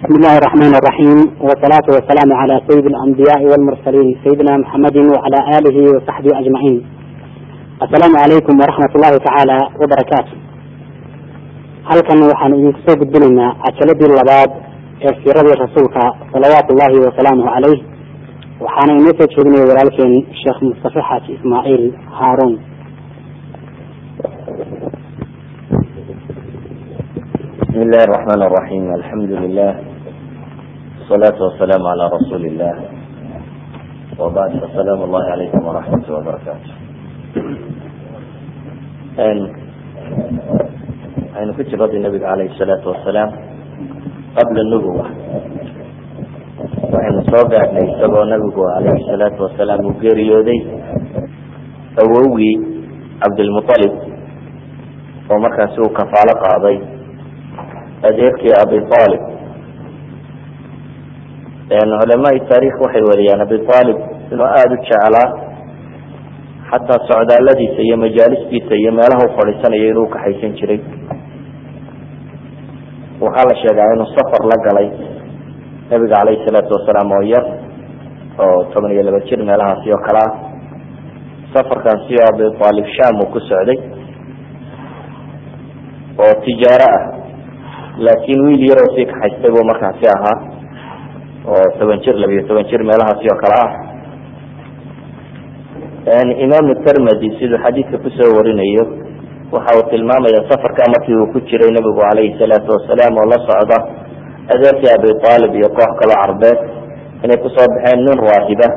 بسم الله الرحمن الرحيم والصلاة والسلام على سيد الأنبياء والمرسلين سيدنا محمد وعلى آله وصحبه أجمعين السلام عليكم ورحمة الله تعالى وبركاته halkan waxaan idinku soo gudbinaynaa cajaladii labaad ee siiradii rasuulka salawaatu ullahi wasalaamuhu caleyh waxaana inoo soo jeedinaya walaalkeen sheekh mustafe xaaji ismaaciil haaruun بسم الله الرحمن الرحيم الحمد لله والصلاة والسلام على رسول الله وبعد السلام الله عليكم ورحمة وبركاته aynu ku jiradii nabiga caleyhi salaatu wasalaam qabla nubuwa waxaynu soo gaadhnay isagoo nabigu caleyhi salaatu wasalaam uu geeriyooday awowgii cabdilmualib oo markaasi uu kafaalo qaaday adeerkii abi aalib culamaai taarikh waxay wariyaan abi aalib inuu aada u jeclaa xataa socdaaladiisa iyo majaalistiisa iyo meelaha u fadhiisanayo inuu kaxaysan jiray. Waxaa la sheegaa inuu safar la galay nabiga caleyhi salaatu wasalaam oo yar oo toban iyo laba jir meelahaasi oo kale ah safarkaasi oo abi aalib sham uu ku socday oo tijaaro ah laakiin wiil yaroo sii kaxaystay buu markaasi ahaa oo toban jir labiyo toban jir meelahaasi oo kale ah imaamu termedy siduu xadiidka ku soo warinayo waxa uu tilmaamaya safarka markii uu ku jiray nabigu caleyhi salaatu wasalaam oo la socda adeerkii abi aalib iyo koox kaloo carbeed inay ku soo baxeen nin raahiba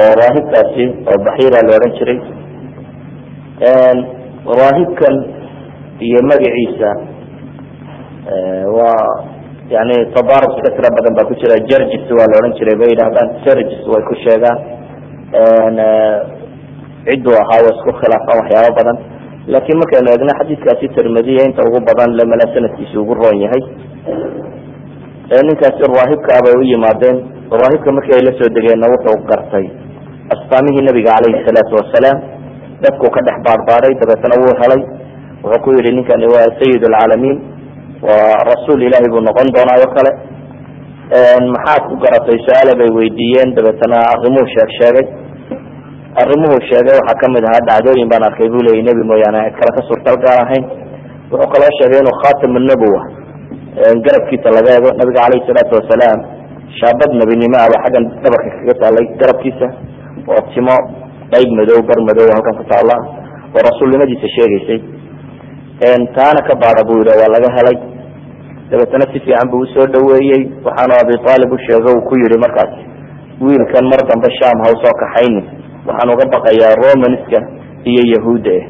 oo raahibkaasi oo baxiira la odhan jiray. Raahibkan iyo magaciisa waa yani tabarus ka tira badan baa ku jira jargis waa la odhan jiray bay yidhahdaan jargis way ku sheegaan cidduu ahaa wa isku khilaafaan waxyaaba badan. Laakiin markaynu eegno xadiidkaasi tirmidiya inta ugu badan lemana sanadkiisa ugu roon yahay ninkaasi raahibka bay u yimaadeen raahibka markii ay la degeenna wuxuu gartay. Astaamihii nabiga caleyhi salaatu wasalaam dadku ka dhex baarbaaray dabeetana wuu helay wuxuu ku yihi ninkani waa sayid alcaalamiin waa rasuul ilaahi buu noqon doonaayo kale. Maxaad ku garatay su'aale bay weydiiyeen dabeetana arrimuhu sheeg sheegay. Arrimuhu sheegay waxaa ka mid ahaa dhacdooyin baan arkay buu leeyay nebi mooyaane kale ka suurtal gaar ahayn. Wuxuu kaloo sheegay inuu khatam nabuwa garabkiisa laga eego nabiga caleyhi salaatu wasalaam. Shaabad nebinimo aba xaggan dhabarka kaga taalay garabkiisa. Oo timo qayb madow bar madow halkan ku taala oo rasuulnimadiisa sheegaysay. Taana ka baada buu yihi waa laga helay dabeetana si fiican buu u soo dhaweeyey waxaanu abi aalib u sheego uu ku yihi markaas wiilkan mar dambe sham ha u soo kaxayni waxaan uga baqayaa romanska iyo yahuudda eh.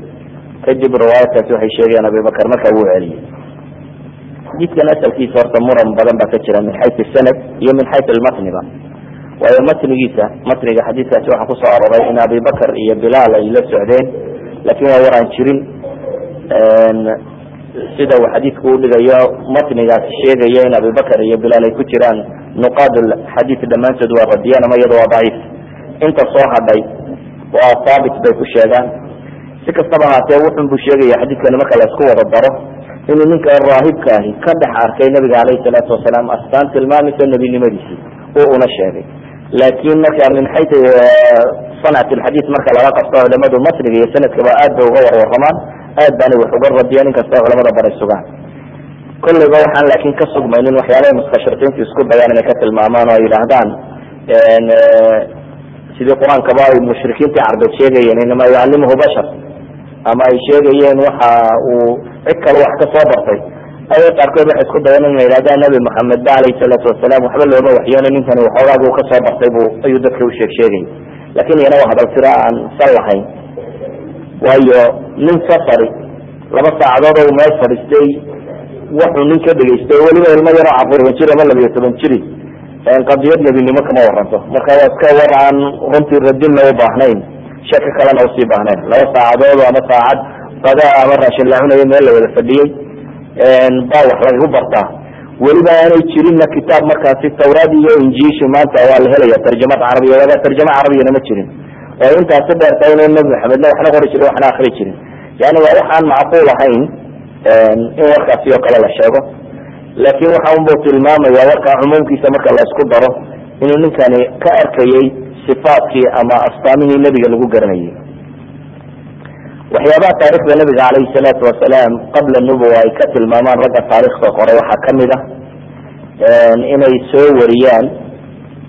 Kadib riwaayadkaasi waxay sheegayaan abibakar markaa wuu celiyey. Xadiidkan asalkiisa horta muran badan baa ka jira min xayu sanad iyo min xayu lmatniba waayo matnigiisa matniga xadiidkaasi waxaa ku soo aroray in abibakar iyo bilaal ay la socdeen laakiin waa waraan jirin sida uu xadiidku udhigayo matnigaasi sheegaya in abibakar iyo bilaal ay ku jiraan nuqaad xadiid dhammaantood waa radiyaan ama iyada waa daciif. Inta soo hadhay waa haabit bay ku sheegaan. Si kastaba haatee wuxun buu sheegaya xadiidkani marka la isku wada daro inuu ninka raahibka ahi ka dhex arkay nabiga caleyhi salaatu wasalaam astaan tilmaamaysa nebinimadiisii oo una sheegay. Laakin marka min xayu sancat lxadiid marka laga qabto culamadu matniga iyo sanadkaba aad bay uga warwaramaan aad baana wax uga radiyaan inkastoo culamada baray sugaan kolleyba waxaan laakin ka sugmaynin waxyaalaha mustashriqiintu isku dayaan inay ka tilmaamaan oo ay yidhaahdaan sidii qur'aankaba ay mushrikiintii carbeed sheegayeen inama yucalimuhu bashar ama ay sheegayeen waxa uu cid kale wax ka soo bartay. Aya qaarkood waxay isku dayan ina yidhahdaan nabi maxamed ba alayhi salaatu wasalaam waxba looma waxyoona ninkani waxoogaaguu ka soo bartay bu ayuu dadka u sheeg sheegay laakiin iyana waa hadal tiro aan sal lahayn waayo nin safari laba saacadood oo meel fadhiistay wuxuu nin ka dhegaystay weliba ilmo yaroo caruurban jir ama labiyo toban jiri qadiyad nebinimo kama waranto marka waa iska war aan runtii radinna u baahnayn shaki kalena u sii baahnayn. Laba saacadood ama saacad bada ama raashin la cunayo meel la wada fadhiyey baa wax lagagu bartaa. Weliba aanay jirinna kitaab markaasi tawraad iyo injiishu maanta waa la helaya tarjamad carabiya tarjamo carabiyana ma jirin oo intaasi dheerta inuu nabi maxamedna waxna qori jirin waxna akri jirin. Yani waa waxaan macquul ahayn in warkaasi oo kale la sheego. Laakin waxa unbuu tilmaamaya warkaa cumuumkiisa marka la isku daro inuu ninkani ka arkayay sifaatkii ama astaamihii nebiga lagu garanayay waxyaabaha taarikhda nabiga calayhi salaatu wasalaam qabla nubuwa ay ka tilmaamaan ragga taarikhda qoray waxaa ka mid ah inay soo wariyaan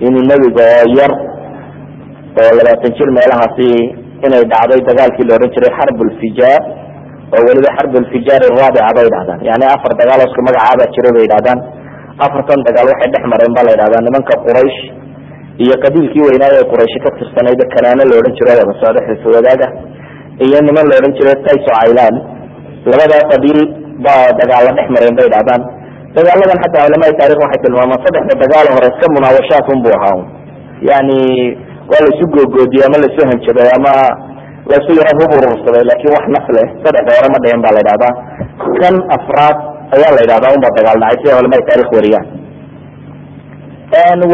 inuu nebiga oo yar oo labaatan jir meelahaasi inay dhacday dagaalkii la odhan jiray xarb lfijaar oo weliba xarb lfijaar araabica bay dhahdaan yani afar dagaal isku magacaabaa jiray bay yidhahdaan afartan dagaal waxay dhex mareen ba la yidhahdaa nimanka quraysh iyo qabiilkii weynaayo ee qurayshi ka tirsanayd kanaano la odhan jiray wada socdo xilfi wadaaga iyo niman la odhan jiray tayso caylan labadaa qabiil baa dagaalla dhex mareen bay dhahdaan dagaaladan xataa culamada taarikh waxay tilmaamaan saddexda dagaal hore iska munaawashaat un bu ahaa yani waa laisu googoodiyey ama laisu hanjabay ama laisu yaro hub urursaday laakiin wax naf leh saddexda hore ma dhicin ba la yidhahdaa. Kan afraad ayaa la yidhahdaa unba dagaal dhacay siday culamada taarikh wariyaan?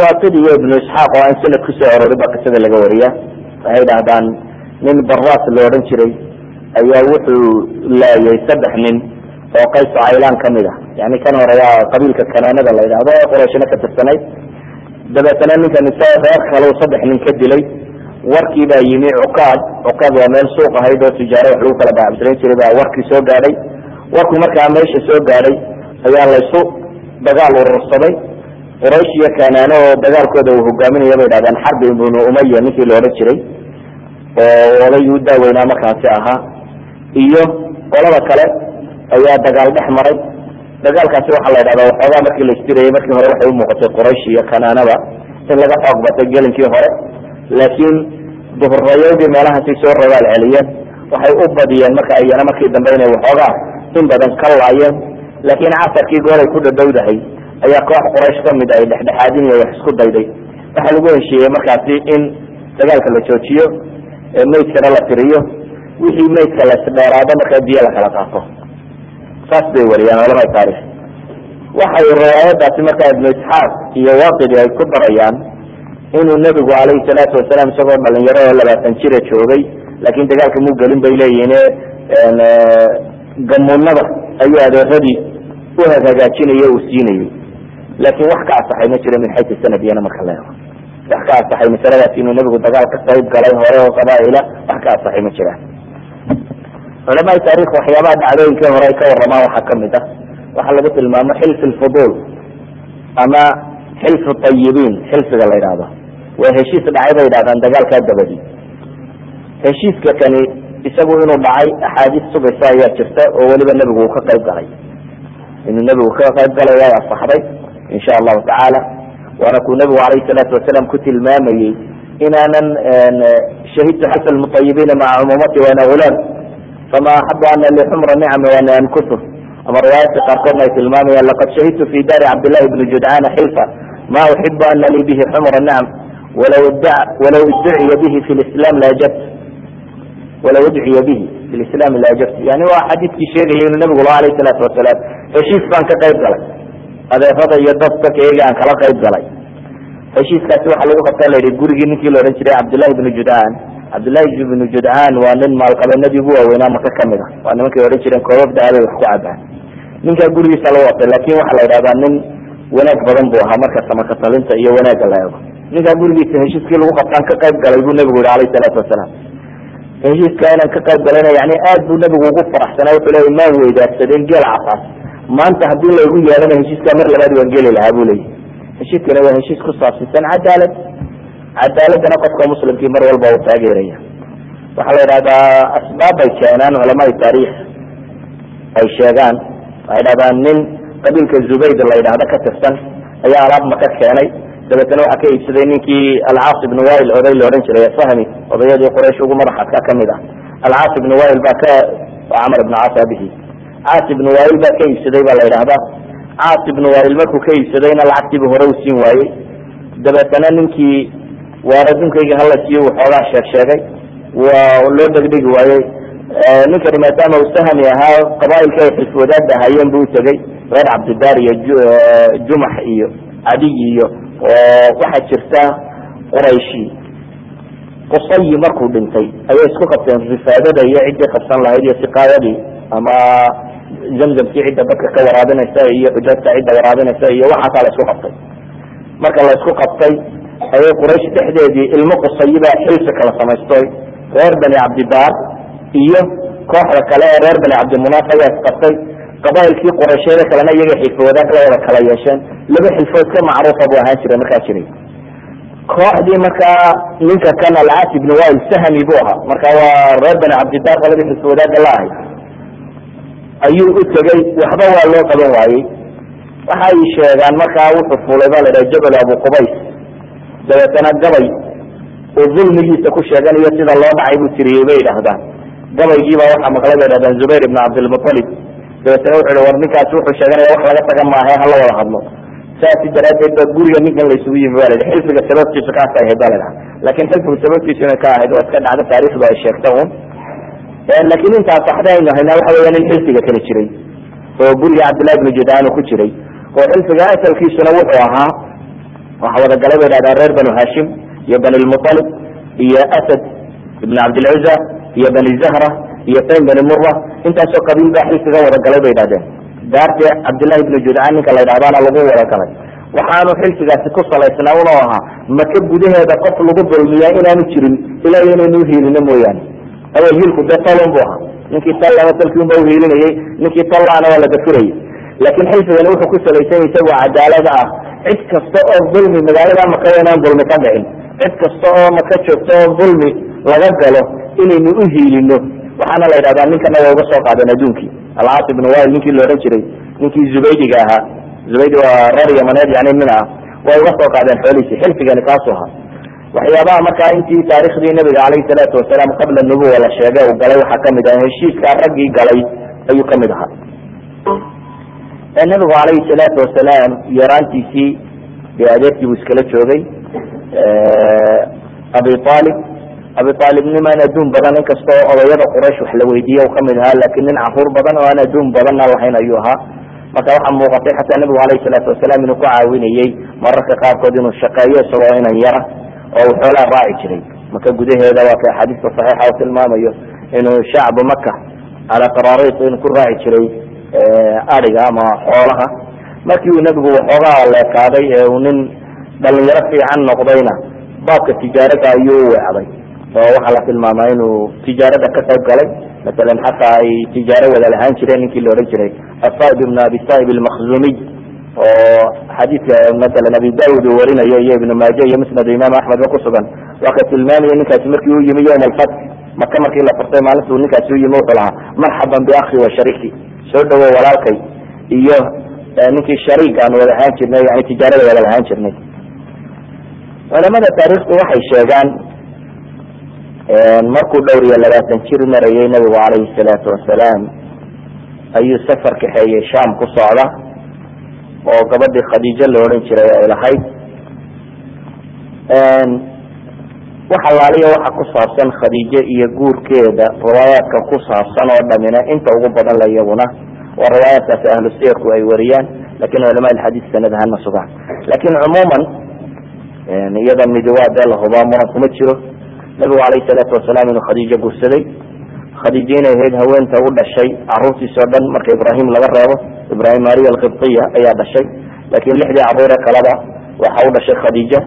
Waaqid iyo ibnu isxaaq oo aan sanad ku soo arorin ba qisada laga wariya. Waxay dhahdaan nin baraas la odhan jiray ayaa wuxuu laayay saddex nin oo qayso caylaan ka mid ah. Yani kan hore waa qabiilka kanaanada la yidhahdo ee qurayshna ka tirsanayd dabeetana ninkan isa reer kaleu saddex nin ka dilay. Warkii baa yimi cukaad cukaad waa meel suuq ahayd oo tijaaro wax lagu kala baacabsanayn jiray baa warkii soo gaadhay. Warku markaa meesha soo gaadhay ayaa laysu dagaal urursaday quraysh iyo kanaano oo dagaalkooda uu hogaaminaya bay dhahdaan xarbi ibnu umaya ninkii la odhan jiray oo odaygii u daaweynaa markaasi ahaa. Iyo qolada kale ayaa dagaal dhex maray dagaalkaasi waxaa la yidhahdaa waxoogaa markii la istirayay markii hore waxay umuuqatay quraysh iyo kanaanaba in laga xoog batay gelinkii hore. Laakiin duhurayowdii meelahaasay soo rabaal celiyeen waxay u badiyeen marka iyana markii dambe inay waxoogaa in badan ka laayeen. Laakiin casarkii gooray ku dhadhowdahay ayaa koox quraysh ka mid ay dhexdhexaadinaya wax isku dayday. Waxaa lagu heshiiyey markaasi in dagaalka la joojiyo maydkana la tiriyo wixii maydka lasdheeraado markaa biyo lakala qaato saas bay wariyaan culamada taarikh waxay riwaayadaasi markaa ibnu isxaaq iyo waaqidi ay ku darayaan inuu nebigu calayhi salaatu wasalaam isagoo dhalinyaro oo labaatan jira joogay laakiin dagaalka muu gelin bay leeyihiin gamunada ayuu adeeradii u hagaajinaya uu siinayey laakin wax ka asaxay ma jiro min xaysu sanad iyana marka la eego. Wax ka asaxay masaladaas inuu nebigu dagaal ka qayb galay hore oo qabaaila wax ka asaxay ma jiraan culamada taarikh waxyaabaha dhacdooyinkii hore ay ka waramaan waxaa ka mid ah. Waxaa lagu tilmaamo xilfi lfuduul ama xilfu tayibiin xilfiga la yidhahdo waa heshiis dhacay bay yidhahdaan dagaalkaa dabadi. Heshiiska kani isagu inuu dhacay axaadiis sugaysa ayaa jirta oo weliba nebigu uu ka qayb galay. Inuu nebigu ka qayb galay way asaxday insha allahu tacaala waana kuu nebigu alayhi salaatu wasalaam ku tilmaamayey inaanan shahidtu xasa lmutayibiina maca cumuumati waana ulaam fama axabu ana lixumra nicami waana ankusu ama riwaayadka qaarkoodna ay tilmaamayaan laqad shahidtu fi daari cabdillahi bni judcaana xilfa ma uxibu ana lii bihi xumra nicam walaw walaw idduciya bihi fi lislam laajabt walaw udciya bihi fi lislaami laajabt yani waa xadiidkii sheegaya inuu nabigu laha alayh salaatu wasalaam heshiis baan ka qayb galay adeerada iyo dadka keega aan kala qayb galay heshiiskaasi waxaa lagu qabtaa la yidhi gurigii ninkii la odhan jiray cabdillahi bni judcaan cabdillahi bnu judcaan waa nin maalqabeennadii ugu waaweynaa maka ka mid a waa nimankay odhan jireen koobab dahabay wax ku cabaan ninkaa gurigiisa lagu watay laakin waxaa la yidhahdaa nin wanaag badan buu ahaa marka samaka talinta iyo wanaagga la eego. Ninkaa gurigiisa heshiiskii lagu qabtaan ka qayb galay buu nebigu yihi alayh salaatu wasalaam. Heshiiska inaan ka qayb galayna yani aad buu nebigu ugu faraxsanaa wuxuu leya maan weydaadsadeen geel casaas? Maanta haddii laygu yeelana heshiiskaa mar labaad waan geli lahaa bu leeyahy heshiiskana waa heshiis ku saabsiisan cadaalad cadaaladana qofka muslimkii mar walba uu taageeraya. Waxaa la yidhahdaa asbaab ay keenaan culamada taarikh ay sheegaan waxay dhahdaan nin qabiilka zubayd la yidhahdo ka tirsan ayaa alaab maka keenay. Dabeetana waxaa ka iibsaday ninkii alcaas ibnu wail oday la odhan jiray fahmi odayadii quraysh ugu madaxadka ka mid ah. Alcaas ibnu wail baa ka camar ibnu caas abihi caas ibnu wail baa ka iibsaday baa la yidhahdaa caas ibnu wail markuu ka iibsadayna lacagtiibu hore u siin waayey. Dabeetana ninkii waar adduunkayga hala siiyo waxoogaa sheeg sheegay. Waa loo dhegdhegi waayey ninkani maadaama uu sahmi ahaa qabaailka ay xilf wadaada hayeen buu utegey reer cabdidaar iyo jumax iyo cadiy iyo waxaa jirta qurayshi. Qusayi markuu dhintay ayay isku qabteen rifaadada iyo ciddii qabsan lahayd iyo siqaayadii ama zamzamkii cidda dadka ka waraabinaysa iyo xujaajta cidda waraabinaysa iyo waxaasaa la isku qabtay. Marka la isku qabtay ayay quraysh dhexdeedii ilmo qusayibaa xilfi kala samaystoy reer bani cabdidaar iyo kooxda kale ee reer bani cabdimunaaf ayaa isqabtay qabailkii quraysheeda kalena iyaga xilfi wadaag la kala yeesheen laba xilfood ka macruufa buu ahaan jiray markaa jiray kooxdii markaa ninka kan alcaas ibn wail sahmi buu ahaa marka waa reer bani cabdidaar qoladii xilfi wadaaga la ahay ayuu u tegey waxba waa loo qaban waayey waxay sheegaan markaa wuxuu fuulay baa la dhaha jabal abu qubays dabeetana gabay uu dulmigiisa ku sheeganayo sida loo dhacay buu tiriyey bay yidhaahdaan. Gabaygiibaa waxaa maqlay bay dhahdaan zubayr ibn cabdilmutalib dabeetana wuxu hi war ninkaasi wuxuu sheeganaya wax laga taga maahe hala wada hadlo. Saasi daraadeed ba guriga ninkan la isugu yimi ba la xilfiga sababtiisu kaasa ahayd ba la dhaha laakiin xilfiga sababtiisu inay ka ahayd waa iska dhacda taarikhdu ay sheegta un laakiin intaas waxda aynu haynaa waxa weya nin xilfiga kala jiray oo guriga cabdillahi ibnu judaan ku jiray oo xilfiga asalkiisuna wuxuu ahaa waxa wadagalay bay dhahdaa reer banu hashim iyo bani lmutalib iyo asad ibn cabdilcuza iyo bani zahra iyo taym bani mura intaasoo qabiil baa xilfiga wadagalay bay dhahdeen daarti cabdillahi ibnu judcaan ninka la ydhahdaana lagu wadagalay waxaanu xilfigaasi ku salaysnaa unoo ahaa maka gudaheeda qof lagu dulmiyaa inaanu jirin ilaa inaynu uhiilino mooyaane. Awel hiilku dee talon bu ahaa. Ninkii tallana talkii unba uhiilinayay ninkii tallaana waa la dafirayay laakiin xilfigani wuxuu ku salaysan isagoo cadaalada ah cid kasta oo dulmi magaalada maka inaan dulmi ka dhicin. Cid kasta oo maka joogta oo dulmi laga galo inaynu uhiilino waxaana la yidhahdaa ninkana waa uga soo qaadeen adduunkii. Alcaas ibn wail ninkii la odhan jiray ninkii zubaydiga ahaa. Zubaydi waa reer yamaneed yani nin ah. Way uga soo qaadeen xoolihiisi xilfigani kaasu ahaa. Waxyaabaha markaa intii taarikhdii nabiga calayhi salaatu wasalaam qabla nubuwa la sheegay uu galay waxaa ka mid ah heshiiskaa raggii galay ayuu ka mid ahaa nabigu calayhi salaatu wasalaam yaraantiisii dee adeerkii buu iskala joogay. Abi aalib abi aalib nimaan adduun badan inkasta oo odayada quraysh wax la weydiiye u ka mid ahaa laakiin nin carruur badan oo aan adduun badanna lahayn ayuu ahaa. Marka waxaa muuqatay xataa nabigu calayhi salaatu wasalaam inuu ku caawinayey mararka qaarkood inuu shaqeeyo isagoo inan yara oo uu xoolaa raaci jiray. Maka gudaheeda waa ka axaadiista saxiixa u tilmaamayo inuu shacbu maka calaa qaraariis inuu ku raaci jiray ariga ama xoolaha. Markii uu nebigu waxoogaa leekaaday ee uu nin dhalinyaro fiican noqdayna baabka tijaarada ayuu weecday oo waxaa la tilmaamaa inuu tijaarada ka qayb galay. Masalan xataa ay tijaaro wada lahaan jireen ninkii la odhan jiray asaib ibn abi saib almakhzumiy oo xadiidka masalan abi daud uu warinayo iyo ibnu maaje iyo musnad imaam axmedba kusugan waa ka tilmaamaya ninkaasi markii uu yimi yowma alfatx maka markii la furtay maalintuu ninkaasi u yimi wuxuu lahaa marxaban biakhi wa soo dhawo walaalkay iyo ninkii shariik aan wada ahaan jirnay yani tijaarada wada lahaan jirnay. Culamada taarikhdu waxay sheegaan markuu dhowr iyo labaatan jir marayay nabigu calayhi salaatu wasalaam ayuu safar kaxeeyey sham ku socda oo gabadhii khadiijo la odhan jiray ay lahayd wax alaaliya waxa ku saabsan khadiijo iyo guurkeeda. Riwaayaadka ku saabsan oo dhamina inta ugu badan la iyaguna waa riwaayaadkaasi ahlu siyarku ay wariyaan laakiin culama alxadiis sanad ahaan ma sugaan. Lakin cumuuman iyada midi waa dee muran kuma jiro. Nabigu calayhi salaatu wasalaam inuu khadiijo guursaday. Khadiijo inay ahayd haweenta u dhashay. Caruurtiis oo dhan marka ibrahim laga reebo ibrahim mariya alkibtiya ayaa dhashay. Laakiin lixdii caruure kaleba waxa u dhashay khadiija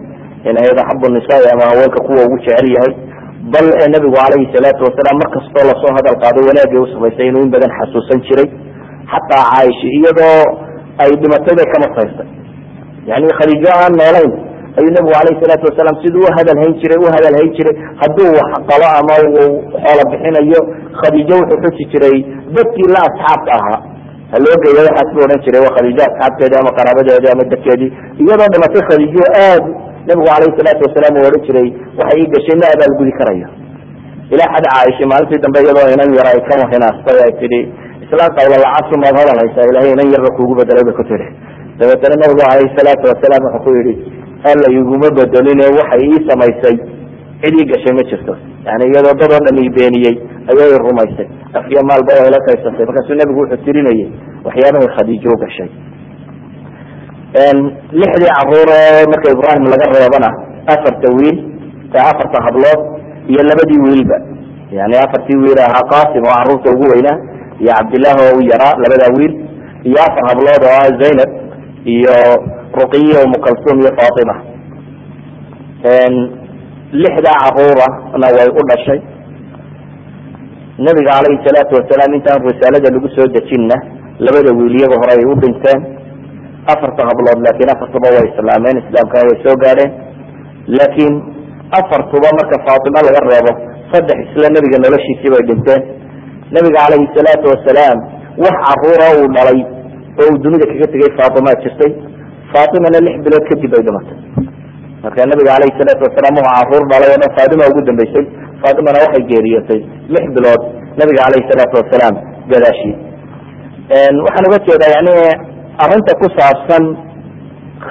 in ahayd axabu nisaai ama haweenka kuwa ugu jecel yahay bal nabigu calayhi salaatu wasalaam mar la soo hadal qaado wanaagay u samaysay inuu in badan xasuusan jiray. Xataa caaisha iyadoo ay dhimatay bay ka yani khadiijo aan noolayn ayuu nabigu calayhi salaatu wasalaam siduu u hadal hayn jiray u hadal hayn jiray. Hadduu wax qalo ama uu xoola bixinayo khadiijo wuxuu xusi jiray dadkii la asxaabka ahaa. Ha loo geeya waxaas buu odhan jiray waa khadiijo asxaabteedii ama qaraabadeedii ama dadkeedii. Iyadoo dhimatay khadiijo aad nabigu calayhi salaatu wasalaam uu odhan jiray waxay ii gashay ma abaalgudi karayo ilaa xad caaisha maalintii dambe iyadoo inan yar ay ka hinaastay ay tidhi islaan qawla lacabsu maad hadal haysaa ilahay inan yarba kuugu bedelay bay ku tidhi. Dabeetana nabigu calayhi salaatu wasalaam wuxuu ku yidhi alla iguma bedeline waxay ii samaysay cid ii gashay ma jirto. Yani iyadoo dad oo dhan ii beeniyey ayay rumaysay. Afyo maalba ila kaysatay markaasuu nabigu wuxuu tirinayay waxyaabahay khadiijo u gashay lixdii caruure marka ibrahim laga reebana afarta wiil afarta hablood iyo labadii wiilba. Yani afartii wiil ahaa qasim oo carruurta ugu weynaa iyo cabdillahi oo u yaraa labadaa wiil iyo afar hablood oo ah zaynab iyo ruqiya umukalsum iyo fatima lixdaa caruurana way u dhashay. Nabiga calayhi salaatu wasalaam intaan risaalada lagu soo dejinna labada wiil iyaga hore ay u dhinteen afarta hablood laakiin afartuba way islaameen islaamkana way soo gaadheen. Laakiin afartuba marka faatima laga reebo saddex isla nebiga noloshiisii bay dhinteen. Nabiga calayhi salaatu wasalaam wax caruura uu dhalay oo uu dunida kaga tegay faatimaa jirtay. Faatimana lix bilood kadib bay dhimatay marka nabiga calayhi salaatu wasalaam wuxuu carruur dhalay oo dhan faatima ugu dambeysay. Faatimana waxay geeriyootay lix bilood nabiga calayhi salaatu wasalaam gadaashii. Waxaan uga jeedaa yani arrinta ku saabsan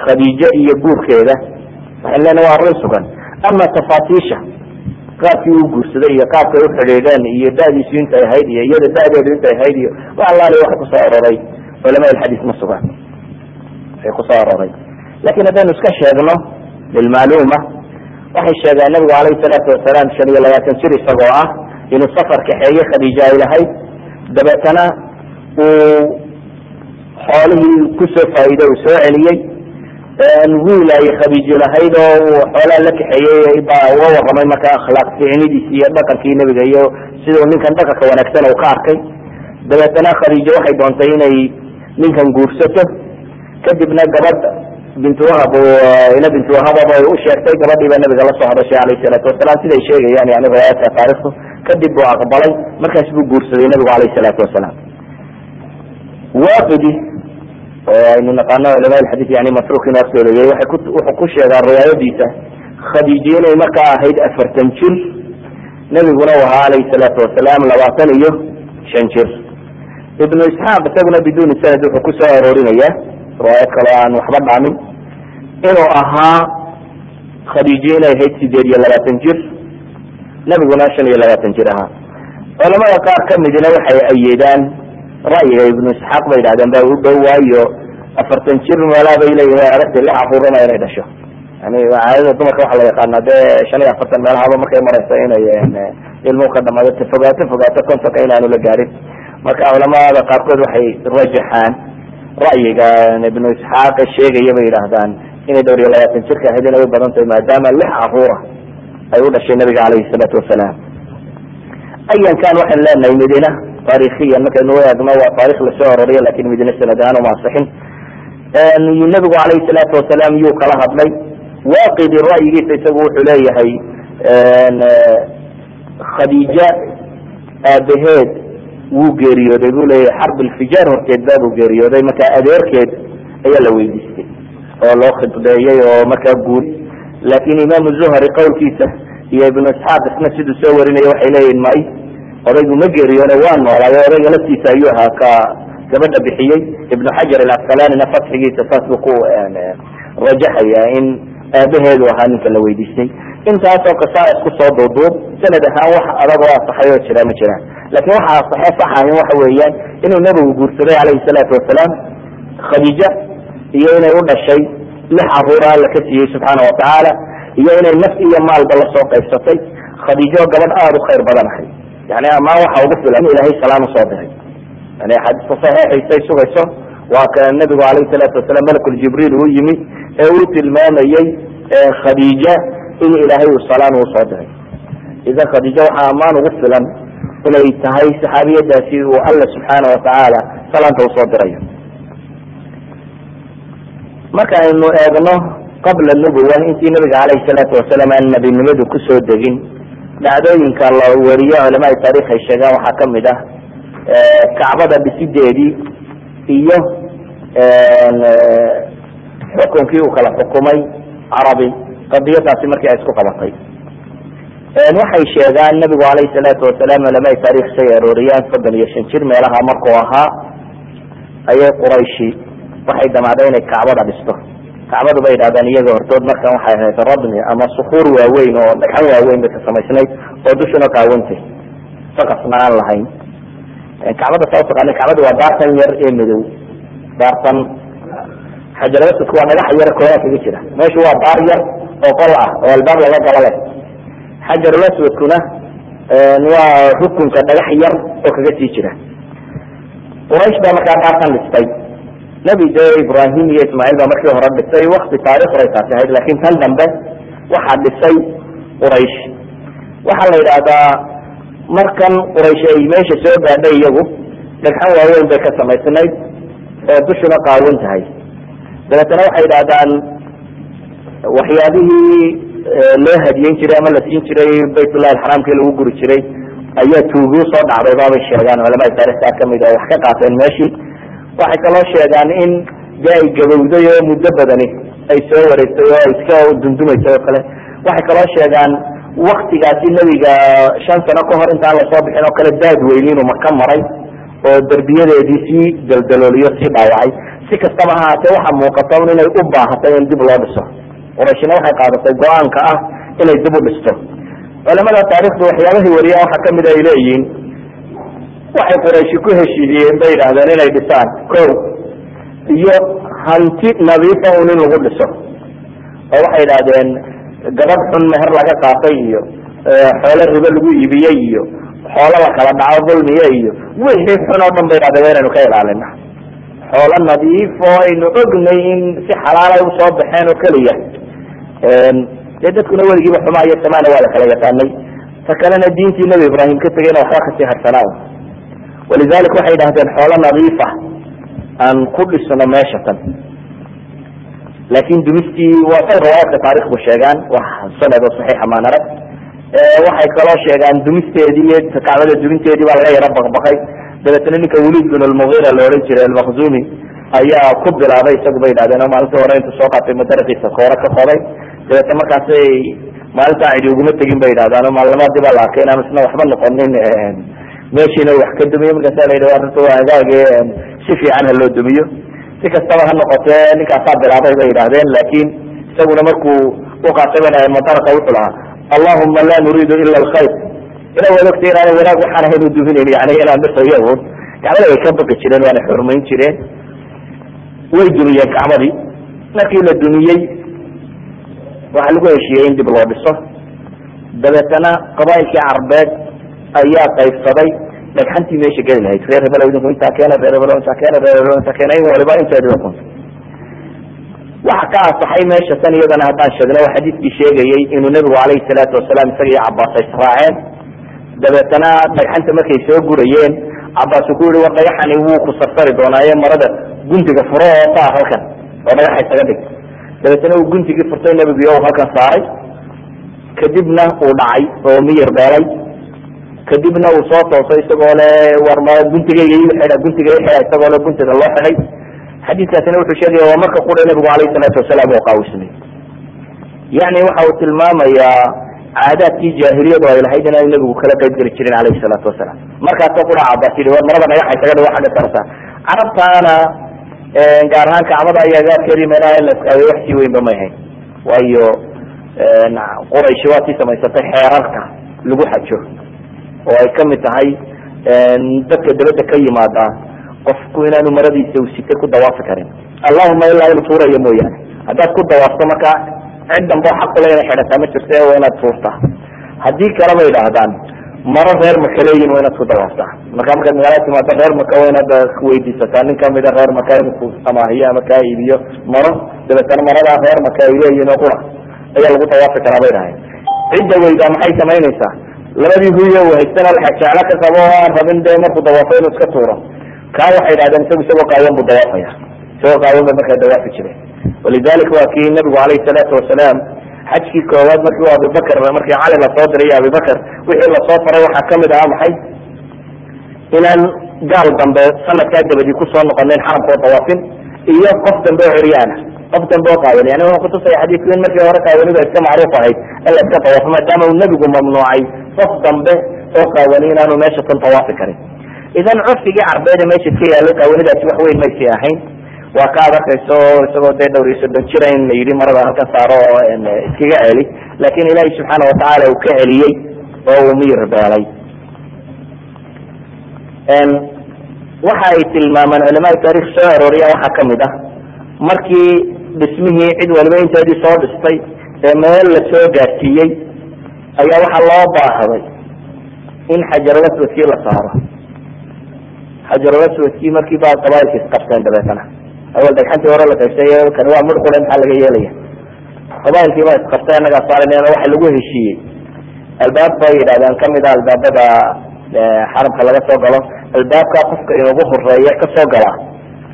khadiijo iyo guurkeeda waxaan leenahay waa arrin sugan. Ama tafaasiisha qaabkii uu guursaday iyo qaabkay u xidhiidheen iyo da'diisu intay ahayd iyo iyada da'deedu intay ahayd iyo wax allaali waxa ku soo aroray culama alxadiis ma sugan. Waxay ku soo aroray laakiin haddaynu iska sheegno lilmacluuma waxay sheegeen nabigu calayhi salaatu wasalaam shan iyo labaatan jir isagoo ah inuu safar kaxeeye khadiija ay lahayd. Dabeetana uu xoolihii ku soo faa'iide uu soo celiyey wiil ay khadiijo lahayd oo uu xoolaa la kaxeeyey baa uga warramay marka akhlaaq ficnidiisi iyo dhaqankii nebiga iyo siduu ninkan dhaqanka wanaagsan uu ka arkay. Dabeetana khadiijo waxay doontay inay ninkan guursato. Kadibna gabadh bintu wahab ina bintu wahab ay u sheegtay gabadhii baa nabiga la soo hadashay calayhi salaatu wasalaam siday sheegayaan yani riwaayaadka taarikhdu. Kadib buu aqbalay markaas buu guursaday nabigu calayhi salaatu wasalaam waaqidi oo aynu naqaano culama alxadiis yani masruuq waxay ku wuxuu ku sheegaa riwaayadiisa khadiijo inay markaa ahayd afartan jir nebiguna u ahaa calayhi salaatu wasalaam labaatan iyo shan jir. Ibnu isxaaq isaguna biduuni sanad wuxuu ku soo aroorinaya riwaayad kale aan waxba dhaamin. Inuu ahaa khadiijo inay ahayd sideed iyo labaatan jir nebiguna shan iyo labaatan jir ahaa. Culamada qaar kamidina waxay ayeedaan ra'yiga ibnu isxaaq bay yidhahdeen ba u waayo afartan jir meelaa bay leeyihiin way adagtay lix caruurana inay dhasho. Yani caadada dumarka waxaa la yaqaana dee shan iyo afartan meelahaba markay marayso inay ilmuhu ka dhamaado fogaato fogaato kontonka inaanu la gaarin. Marka culamada qaarkood waxay rajaxaan ra'yiga ibnu isxaaq sheegaya bay yidhaahdaan inay dhowr iyo labaatan jirka ahayd inay u badan tahay maadaama lix caruura ay u dhashay nabiga calayhi salaatu wasalaam. Ayan kan waxaan leenahay midina taarikiyan markaynu eegno waa taarikh la soo aroriya laakiin midina sanad ahaan uma asixin nabigu calayhi salaatu wasalaam yuu kala hadlay. Waaqidi ra'yigiisa isagu wuxuu leeyahay khadiija aabaheed wuu geeriyooday. Buu leeyahay xarb ilfijaar horteed baabuu geeriyooday. Marka adeerkeed ayaa la weydiistay oo loo khidbeeyey oo markaa guuri. Laakin imaamu zuhri qowlkiisa iyo ibnu isxaaq isna siduu soo warinaya waxay leeyihiin may odaygu ma geeriyoone waa noolaayo odayga laftiisa ayuu ahaa ka gabadha bixiyey. Ibnu xajar alcasqalanina fatxigiisa saas buu ku rajaxaya in aabaheedu ahaa ninka la weydiistay. Intaasoo kasaa isku soo duuduub sanad ahaan wax adag oo asaxay oo jira ma jiraan laakiin waxa asaxe saxahin waxa weeyaan inuu nebigu guursaday calayhi salaatu wasalaam khadiija iyo inay u dhashay lix caruura alla siiyey subxaana watacaala iyo inay naf iyo maalba la soo qaybsatay. Khadiijo gabadh aada u khayr badan ahay yani amaan waxa ugu filan in ilaahay salaan u soo diray yani axaadiista saxiixaysay sugayso waa ka nabigu calayhi salaatu wasalaam malakul jibriil uu yimi ee uu tilmaamayey khadiija in ilaahay uu salaan u soo diray idan khadiija waxaa ammaan ugu filan inay tahay saxaabiyadaasi uu alla subxaana watacaala salaanta u soo dirayo marka aynu eegno qabla nubuwa intii nabiga calayhi salaatu wasalaam aan nabinimadu ku soo degin dhacdooyinka la wariyo culamaai taarikh ay sheegaan waxaa ka mid ah kacbada dhisideedii iyo xukunkii uu kala xukumay carabi qadiyadaasi markii ay isku qabatay. Waxay sheegaan nabigu calayhi salaatu wasalaam culamaai taarikh say arooriyaan soddon iyo shan jir meelaha markuu ahaa ayay qurayshi waxay damacday inay kacbada dhisto kacbadu bay yidhahdaan iyaga hortood markan waxay ahayd radmi ama sukuur waaweyn oo dhagxan waaweyn bay ka samaysnayd oo dushuna qaawantay saqafna aan lahayn. Kacbada saa utaqaana kacbada waa daartan yar ee madow. Daartan xajaradasudku waa dhagax yar kooraa kaga jira. Meeshu waa daar yar oo qol ah oo albaab laga galo leh. Xajarulaswadkuna waa rukunka dhagax yar oo kaga sii jira. Quraysh baa markaa dhaartan dhistay nebi de ibrahim iyo ismaaciil baa markii hore dhisay wakti taarikhday taasi ahayd laakin tan dambe waxaa dhisay quraysh. Waxaa la yidhaahdaa markan quraysh ay meesha soo gaadhay iyagu dhagxan waaweyn bay ka samaysnayd oo dushuna qaawan tahay. Dabeetana waxay yidhahdaan waxyaabihii loo hadiyen jiray ama la siin jiray baytullahi alxaraamkii lagu guri jiray ayaa tuuguu soo dhacday baabay sheegaan culamada taarikhtaa ka mid oo wax ka qaateen meeshii waxay kaloo sheegaan in dee ay gabowday oo muddo badani ay soo wareegtay oo iska dundumaysay oo kale. Waxay kaloo sheegaan waktigaasi nebiga shan sano ka hor intaan la soo bixin oo kale daad weyni inuu maka maray oo derbiyadeedii sii daldalooliyo sii dhaawacay. Si kastaba ha haatee waxaa muuqata inay u baahatay in dib loo dhiso. Qurayshina waxay qaadatay go'aanka ah inay dib u dhisto. Culamada taarikhdu waxyaabahay wariyaa waxaa ka mid ay leeyihiin waxay qurayshi ku heshiiyeen bay yidhaahdeen inay dhisaan. Ko iyo hanti nadiifa un in lagu dhiso. Oo waxay yidhahdeen gabadh xun meher laga qaatay iyo xoolo ribo lagu iibiyey iyo xoolo la kala dhaco dulmiye iyo wixii xun oo dhan bay yidhahdeen inaynu ka ilaalina xoolo nadiif oo aynu ognay in si xalaalay u soo baxeen oo keliya. Dee dadkuna weligiiba xumaa iyo samaana waa la kala yaqaanay. Ta kalena diintii nebi ibraahim ka tegayna waxba ka sii harsanaa walidalik waxay yidhahdeen xoolo nadiifa aan ku dhisno meesha tan. Laakin dumistii waa say riwaayaadka taarikhdu sheegaan wax sanad oo saxiixa maan arag waxay kaloo sheegaan dumisteedii iyo kacbada duminteedii baa laga yaro baqbaqay. Dabeetna ninka waliid bin lmugira la odhan jiray almakzumi ayaa ku bilaabay isagu bay yidhahdeen oo maalintii hore intu soo qaatay madarakiisa koore ka qoday. Dabeetna markaasay maalintaa cidi uguma tegin bay yidhahdaan baa la arkay inaan isna waxba noqonin meeshiina wax ka dumiyo markaasa la yidhi arrinta waa hagaage si fiican ha loo dumiyo. Si kastaba ha noqotee ninkaasaa bilaabay bay yidhahdeen laakin isaguna markuu uqaatay madaraka wuxuu lahaa allahuma la nuriidu ila alkhayr. Ila waad ogtay inaana wanaag waxaan ahayn u duminayn yani inaan dhisayo un kacbada way ka baqi jireen waana xurmayn jireen. Way dumiyeen kacbadii markii la dumiyey waxaa lagu heshiiyey in dib loo dhiso. Dabeetana qabailkii carbeed ayaa qaybsaday dhagxantii meesha geli lahayd reer hebel intaa keena reer hebel intaa keena reer hebel intaa keena in waliba inteediba kunta waxa ka asaxay meesha tan iyadana haddaan sheegna waa xadiidkii sheegayey inuu nebigu calayhi salaatu wasalaam isaga iyo cabaas ay israaceen dabeetana dhagxanta markay soo gurayeen cabaas uu ku yihi war dhagaxani wuu ku sarsari doonaaye marada guntiga furo oo saar halkan oo dhagaxa isaga dhig dabeetana uu guntigii furtay nebigu o halkan saaray kadibna uu dhacay oo miyir beelay kadibna uu soo toosay isagoo le war ma guntigayga ii xidha guntiga i xidha isagoo le guntiga loo xidhay. Xadiiskaasina wuxuu sheegaya waa marka qura nebigu alayhi salaatu wasalaam oo qaawisnay yani waxa uu tilmaamayaa caadaadkii jaahiliyadu ay lahayd inaanu nebigu kala qayb geli jirin alayhi salaatu wasalaam. Markaasoo qura cabaas yidhi war marada dhagaxa isaga dhigo xagga carabtaana gaar ahaan kacbada ayaa gaarkeedii meelaha in la wax sii weynba may hayn waayo qurayshi waa sii samaysatay xeerarka lagu xajo oo ay ka mid tahay dadka dabadda ka yimaada qofku inaanu maradiisa u sitay ku dawaafi karin. Allahuma ilaa inuu tuurayo mooyaane. Haddaad ku dawaafto marka cid danbo xaqule inay xidhataa ma jirta waa inaad tuurtaa haddii kale bay idhaahdaan maro reer maka leeyihiin waa inaad ku dawaaftaa marka markaad magaalada timaado reer maka waa inaad weydiisataa nin kamida reer maka inuu ku ama kaa iibiyo maro dabeetana maradaa reer maka ay leeyihiin oo qura ayaa lagu dawaafi karaa bay dhahay cidda weydaa maxay samaynaysaa labadii huyo haystana jeclo ka qabo oo aan rabin de markuu dawaafo inuu iska tuuro. Kaa waxay idhahdeen isagu isagoo qaawan buu dawaafaya. Isagoo qaawan bay markaa dawaafi jireen. Walidalika waa kii nabigu calayhi salaatu wasalaam xajkii koowaad markii abibakr markii cali la soo diray iyo abibakr wixii la soo faray waxaa ka mid ahaa maxay? Inaan gaal dambe sanadkaa dabadii ku soo noqonayn xaramkoo dawaafin iyo qof dambe oo ciryaana. Qof dambe oo qaawan yani wuxuu kutusaya xadiidku in markii hore qaawanidu iska macruuf ahayd in la iska dawaafo maadaama uu nebigu mamnuucay qof dambe oo qaawani inaanu meesha tan dawaafi karin. Idan curfigii carbeede meesha ka yaalay qaawanidaasi wax weyn maysi ahayn. Waa ka ad arkayso isagoo dee dhowr iyo in la yidhi marada halkan saaro oo iskaga celi. Laakin ilaahi subxaana watacaala uu ka celiyey oo uu miyir beelay. Waxa ay tilmaamaan culamaai taarikh soo arooriya waxaa ka mid ah. Markii dhismihii cid waliba inteedii soo dhistay ee meel la soo gaarsiiyey ayaa waxaa loo baahday in xajarulaswadkii la saaro. Xajarulaswadkii markii baa qabailka isqabteen dabeetana. Awal dhagxantii hore la qaybsay kan waa mid qura maxaa laga yeelaya. Qabailkii baa isqabtay annagaa saarn waxa lagu heshiiyey. Albaab bay yidhahdeen a albaabada xaramka laga soo galo. Albaabka qofka inoogu horreeya ka soo galaa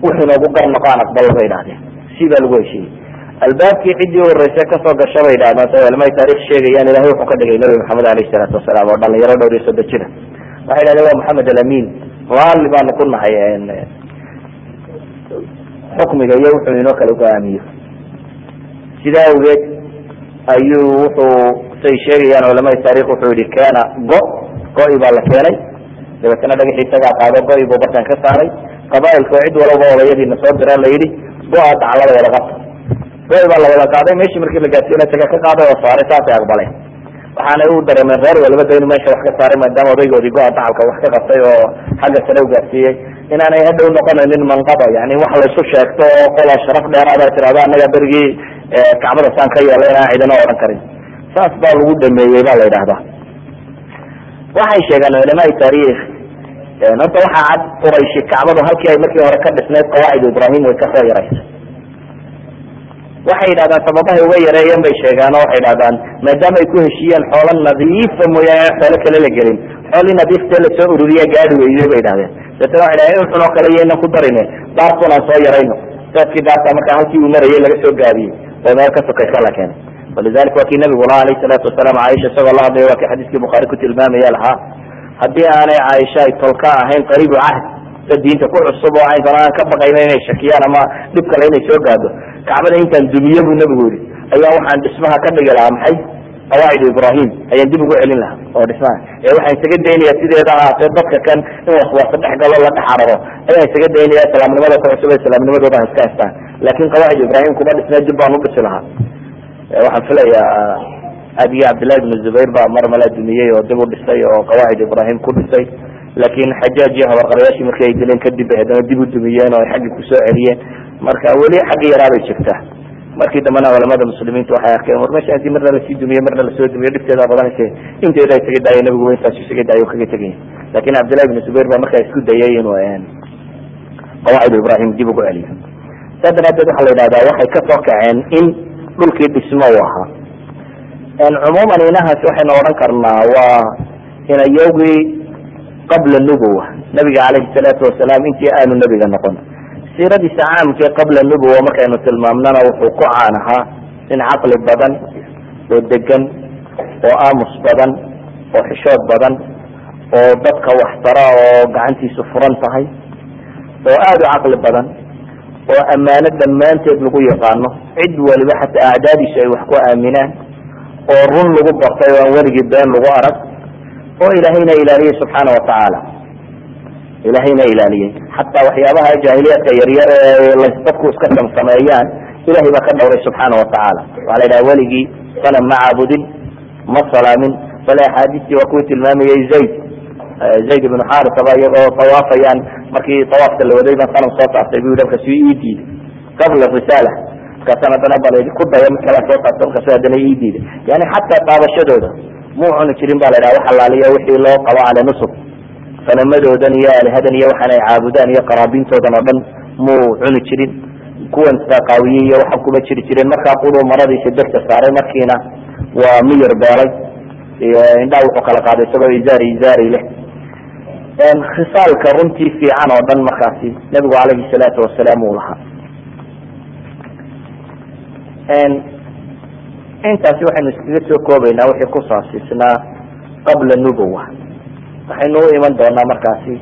wuxuu inoogu gar noqo aan aqbalo bay idhahdeen si baa lagu heshiiyey albaabkii ciddii horeysa ka soo gasha bay idhahdeen sa culamai taarikh sheegayaan ilahay wuxuu ka dhigay nabi maxamed alayhi salaatu wasalaam oo dhalinyaro dhowr iyo soddon jira. Waxay idhahdeen waa maxamed alamin raalli baanu ku nahay xukmiga iyo wuxuu inoo kala go'aamiyo sidaa awgeed ayuu wuxuu say sheegayaan culamada taarikh wuxuu yihi keena go go-i baa la keenay. Dabeetana dhagaxii isagaa qaado go-i buu bartan ka saaray. Qabailka oo cid walaba odayadiina soo dira la yidhi. Go-a dacalada wada qabta go-i baa la wada qaaday. Meeshii markii la gaarsiina isaga ka qaaday oo saaray saasay aqbaleen waxaanay u dareemeen reer walba da inu meesha wax ka saaray maadaama odaygoodii go-a dacalka wax ka qabtay oo xagga sare u gaarsiiyey inaanay hadhow noqonaynin manqaba yani wax laysu sheegto oo qola sharaf dheeraada tirahdo annaga berigii kacbada saan ka yeelay inaan cidina odhan karin. Saas baa lagu dhameeyey ba la yidhahdaa waxay sheegeen culamaai taarikh horta waxaa cad qurayshi kacbadu halkii ay markii hore ka dhisnayd qawaacid ibrahim way ka soo yaraysay waxay yidhahdaan sababahay uga yareeyeen bay sheegaan oo waxay yidhahdaan maadaama ay ku heshiiyeen xoolo nadiifa mooyaane xoolo kale la gelin. Xoolii nadiiftee la soo ururiya gaadi weyday bay idhahdeen deetana waxay dhahdeen xun oo kale yaynan ku darine daartun aan soo yarayno. Saadkii daarta markaa halkii uu marayay laga soo gaabiyey oo meel ka sokaysa la keenay walidalika waa kii nabiguna alayh salaatu wasalaam caaisha isagoo la hadlaya waa kii xadiiskii bukhaari ku tilmaamaya lahaa. Haddii aanay caaisha ay tolka ahayn qariibu cahd sa diinta ku cusub oo aysan aan ka baqayna inay shakiyaan ama dhib kale inay soo gaado kacbada intaan dumiye buu nabigu yihi ayaa waxaan dhismaha ka dhigi lahaa maxay? Qawaacid ibrahim ayaan dib ugu celin lahaa oo dhismaha. Ee waxaan isaga daynaya sideeda ahaatee dadka kan in waswaasa dhex galo la dhex araro. Ayaan isaga daynaya islaamnimada ku cusub islaamnimadooda ha iska haystaan. Laakin qawaacid ibrahim kuma dhisnay dib baan u dhisi lahaa. Waxaan filayaa abiyi cabdillahi bnu zubayr baa mar mala dumiyey oo dib u dhisay oo qawaacid ibrahim ku dhisay. Laakin xajaaj iyo habarqarayaashii markii ay dileen kadib haddana dib u dumiyeen oo ay xaggii ku soo celiyeen marka weli xagga yaraabay jirtaa. Markii dambena culamada muslimiinta waxay arkeen war meesha haddii marna la sii dumiye marna la soo dumiyo dhibteeda badanaysa inteeda isaga daaya nabigu intaas isaga daayo kaga tegaya laakiin cabdillahi bnu zubayr baa markaa isku dayay inuu qawaacid ibrahim dib ugu celiyo saa daraadeed waxaa la yidhahdaa waxay ka soo kaceen in dhulkii dhismo u ahaa. Cumuuman inahaasi waxaynu odhan karnaa waa inayogii qabla nubuwa nabiga calayhi salaatu wasalaam intii aanu nebiga noqon siiradiisa caamkee qabla nubuwa markaynu tilmaamnana wuxuu ku caan ahaa in caqli badan oo degan oo aamus badan oo xishood badan oo dadka waxtara oo gacantiisu furan tahay oo aada u caqli badan oo ammaano dhammaanteed lagu yaqaano cid waliba xataa acdaadiisu ay wax ku aaminaan oo run lagu bartay oo aan weligii been lagu arag oo ilaahayna ilaaliyey subxaana watacaala ilaahayna ilaaliyey xataa waxyaabaha jaahiliyaadka yaryar dadku iska samsameeyaan ilahay baa ka dhawray subxaana watacaala waxaa la yidhaha weligii sanam ma caabudin ma salaamin. Bale axaadiistii waa kuwii tilmaamayay zayd. Zayd ibnu xarisaba iyagoo tawaafayaan. Markii tawaafka la waday baan sanam soo saartay bu yidhi markaasu ii diiday qabla risaala markaasaan haddana bal ku daya mid soo saartay markaasu haddana ii diiday yani xataa taabashadooda muu cuni jirin? ba la yidhaha wax alaaliya wixii loo qabo cala nusub sanamadoodan iyo alihadan iyo waxaan ay caabudaan iyo qaraabintoodan oo dhan muu cuni jirin kuwan saqaawiye iyo waxa kuma jiri jireen markaa quduu maradiisa degta saaray markiina waa miyir beelay indhaha wuxuu kala qaaday isagoo izaari izaari leh. Khisaalka runtii fiican oo dhan markaasi nabigu calayhi salaatu wasalaam uu lahaa. Intaasi waxaynu iskaga soo koobaynaa wixii ku saabsiisnaa qabla nubuwa waxaynu u iman doonaa markaasi.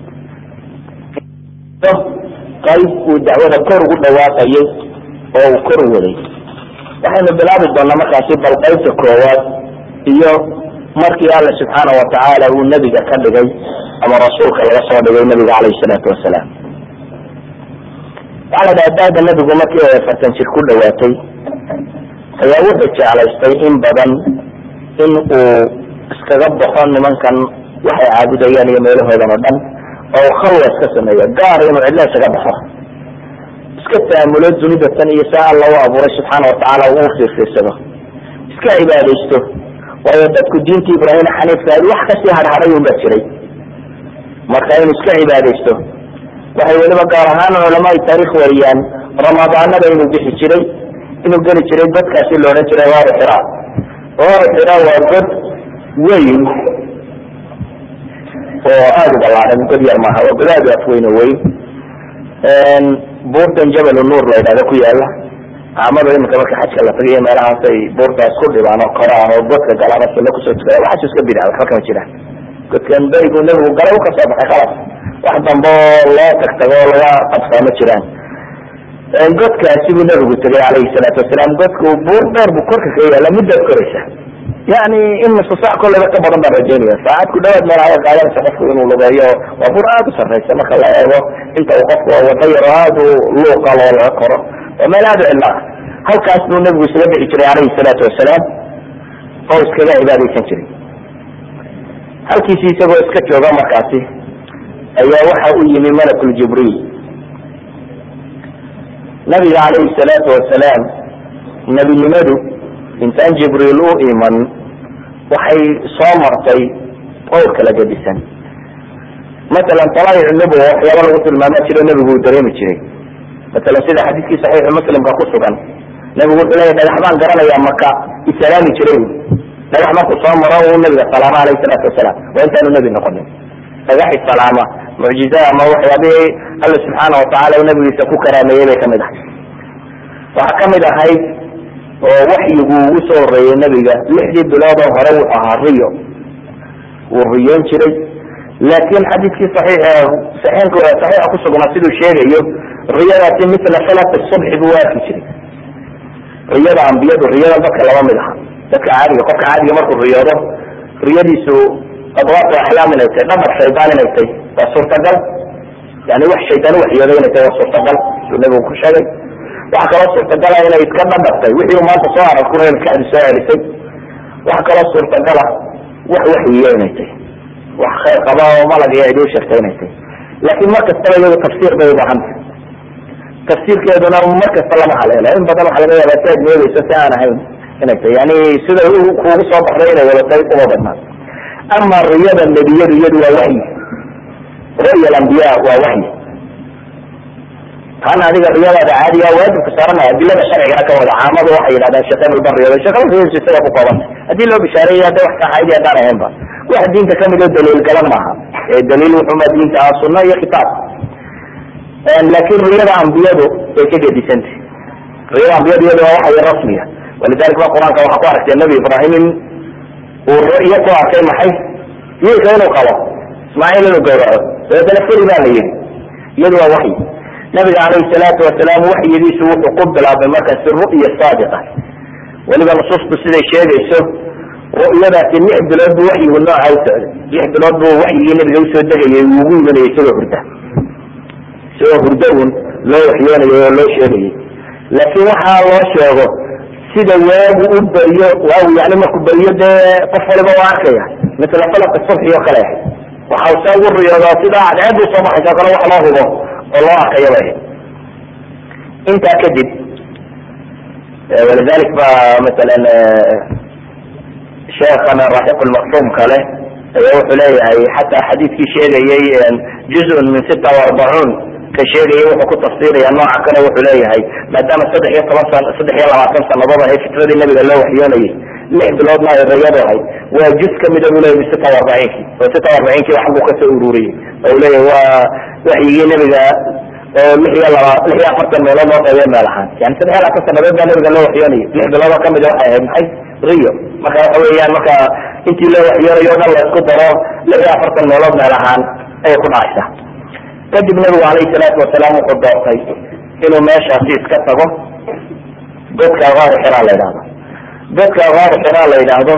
Qayb uu dacwada kor ugu dhawaaqayay oo uu kor waday. Waxaynu bilaabi doonaa markaasi bal qaybta koowaad iyo markii alla subxaana watacaala uu nebiga ka dhigay ama rasuulka laga soo dhigay nabiga calayhi salaatu wasalaam waxaa la dhaha daada nebigu markii ay afartan jir ku dhawaatay ayaa wuxuu jeclaystay in badan in uu iskaga baxo nimankan waxay caabudayaan iyo meelahoodan oo dhan oo khalwa iska sameeyo gaar inuu cidlo isaga baxo. Iska taamulo dunidatan iyo saa alla u abuuray subxaana watacaala uu fiirfiirsado iska cibaadaysto waayo dadku diinta ibraahim xaniifka ahayd wax ka sii hadhaday un baa jiray. Marka inuu iska cibaadaysto waxay weliba gaar ahaan culamaai taarikh wariyaan ramadaanada inuu bixi jiray inuu geli jiray godkaasi la odhan jiray waaru xira. Waaru xira waa god weyn oo aada u ballaaran god yar maaha. Waa god aad u afweyn oo weyn. Buurtan jabal nuur la yidhahda ku yaalla caamada iminka marka xajka la tagayo meelahaas ay buurtaas ku dhibaan oo koraan oo godka oo sunno ku soo tukada waxaas iska bidca waxba kama jiraan godkan berigu nebigu gala u ka soo baxay khalas. Wax dambe oo loo tagtago oo laga qabsaa ma jiraan. Godkaasi buu nebigu tegay calayhi salaatu wasalaam. Godku buur dheer buu korka ka yaalla muddaad koraysa yani in nusu saac kolleyba ka badan baan rajaynaya saacad ku dhawaad meelaha qaadanaysa qofku inuu lugeeyo. Waa buur aada u sarraysa marka la eego. Inta uu qofku wada yaro aada u luuqa laga koro. Waa meel aada u cidla halkaas buu nebigu isaga bixi jiray calayhi salaatu wasalaam oo iskaga cibaadaysan jiray. Halkiisi isagoo iska jooga markaasi ayaa waxa u yimi malakul jibriil. Nabiga calayhi salaatu wasalaam nebinimadu intaan jibriil u iman waxay soo martay qowr kala gedisan masalan talaayic nubuwa waxyaaba lagu tilmaama jiro nebigu uu dareemi jiray. Masalan sida xadiiskii saxiixu muslimka ku sugan nebigu wuxuu leeyahy dhagax baan garanayaa maka isalaami jiray dhagax markuu soo maro uu nabiga salaama alayhi salaatu wasalaam. Waa intaanu nebi noqonin. Dhagaxi salaama mucjiza ama waxyaabihii alla subxaana watacaala nabigiisa ku karaameeyey bay ka mid ahay waxaa ka mid ahayd oo waxyigu ugu soo horeeyey nebiga lixdii bilood oo hore wuxuu ahaa riyo. Wuu riyoon jiray. Laakin xadiiskii saxiix saxiixka saxiixa kusugnaa siduu sheegayo riyadaasi mila salat subxi buu arki jiray. Riyada ambiyadu riyada dadka laba mid aha. Dadka caadiga qofka caadiga markuu riyoodo riyadiisu adwaatu axlaam inay tahay dhabar shaydaan inay tahay waa suurtagal. Yani wax shaydaan uwaxyooday inay tahay waa suurtagal. Siduu nabigu ku sheegay waxa kaloo suurtagala inay iska dhadhabtay wixii maanta soo aragkuna maskaxdu soo celisay waxa kaloo suurtagala wax waxyiyo inay tahay wax khayr qaba oo malag iyo cidi u sheegtay inay tahay laakin mar kastaba iyadu tafsiir bay ubaahantahay tafsiirkeeduna mar kasta lama haleelo in badan waxa laga yaaba si aad moodeyso si aan ahayn inay tahay. Yani sida kuugu soo baxday inay wadatay uma badnaan. Ama riyada nebiyadu iyadu waa waxyi ru'ya alambiya waa waxyi taana adiga riyadaada caadiga waajibka saaranaya adilada sharcigana ka wada caamadu waxay ibn bariyada sheekh riyadiisu isaga ku koobanta haddii loo bishaareeyay hadda wax saxaayadi haddaan ahaynba wax diinta ka mid oo daliil galan maaha daliil wuxuma diinta ah sunna iyo kitaab laakin riyada ambiyadu way ka gedisantay riyada ambiyadu iyadu waa waxay rasmiya walidalik ba qur'aanka waxaa ku aragtay nabi ibrahim in uu ru'yo ku arkay maxay wiilka inuu qabo ismaaciil inuu gawraco dabeetana fuli baa la yidhi iyadu waa waxyi nabiga calayhi salaatu wasalaam waxyigiisu wuxuu ku bilaabay markaasi ru'ya saadiqa. Weliba nusuustu siday sheegayso ru'yadaasi lix bilood buu waxyigu nooca u socday. Lix bilood buu waxyigii nabiga u soo degayay uu ugu imanayay isagoo hurda. Isagoo hurda un loo waxyoonayo oo loo sheegayay. Laakiin waxaa loo sheego sida waagu u beriyo waagu yani markuu beriyo dee qof waliba waa arkaya. Misla falaka subxi oo kale. Ahay waxa uu saa ugu riyoodaa sida cadceedu soo baxaysa kale wax loo hubo oo loo arkaya bay. Intaa kadib walidalik ba masalan sheekana raxiq lmaqsum kale ayaa wuxuu leeyahay xataa xadiidkii sheegayay juzun min sita waarbacuun ka sheegaya wuxuu ku tafsiraya nooca kale wuxuu leeyahay maadaama saddex iyo toban san saddex iyo labaatan sanadood ahay fitradii nabiga loo waxyoonayay lix biloodna ay rayadu ahay waa juz kamida buu leyahy sita arbaciinkii oo sita arbaciinkii wax buu ka soo ururiyey. Oo leeyahy waa waxyigii nabiga oo lix iyo laba lix iyo afartan meelood loo qaybiya meel ahaan. Yani saddex iyo labaatan sanadood baa nabiga loo waxyoonayay. Lix biloodoo kamida waxay ahayd maxay? Rio marka waxa weeyaan marka intii loo waxyoonayo o dhan la isku daro lix iyo afartan meelood meel ahaan ayay ku dhacaysaa. Kadib nabigu calayhi salaatu wasalaam wuxuu doortay inuu meeshaasi iska tago dadka aaru xiraa la yidhahdo dadka aaru xiraa la yidhaahdo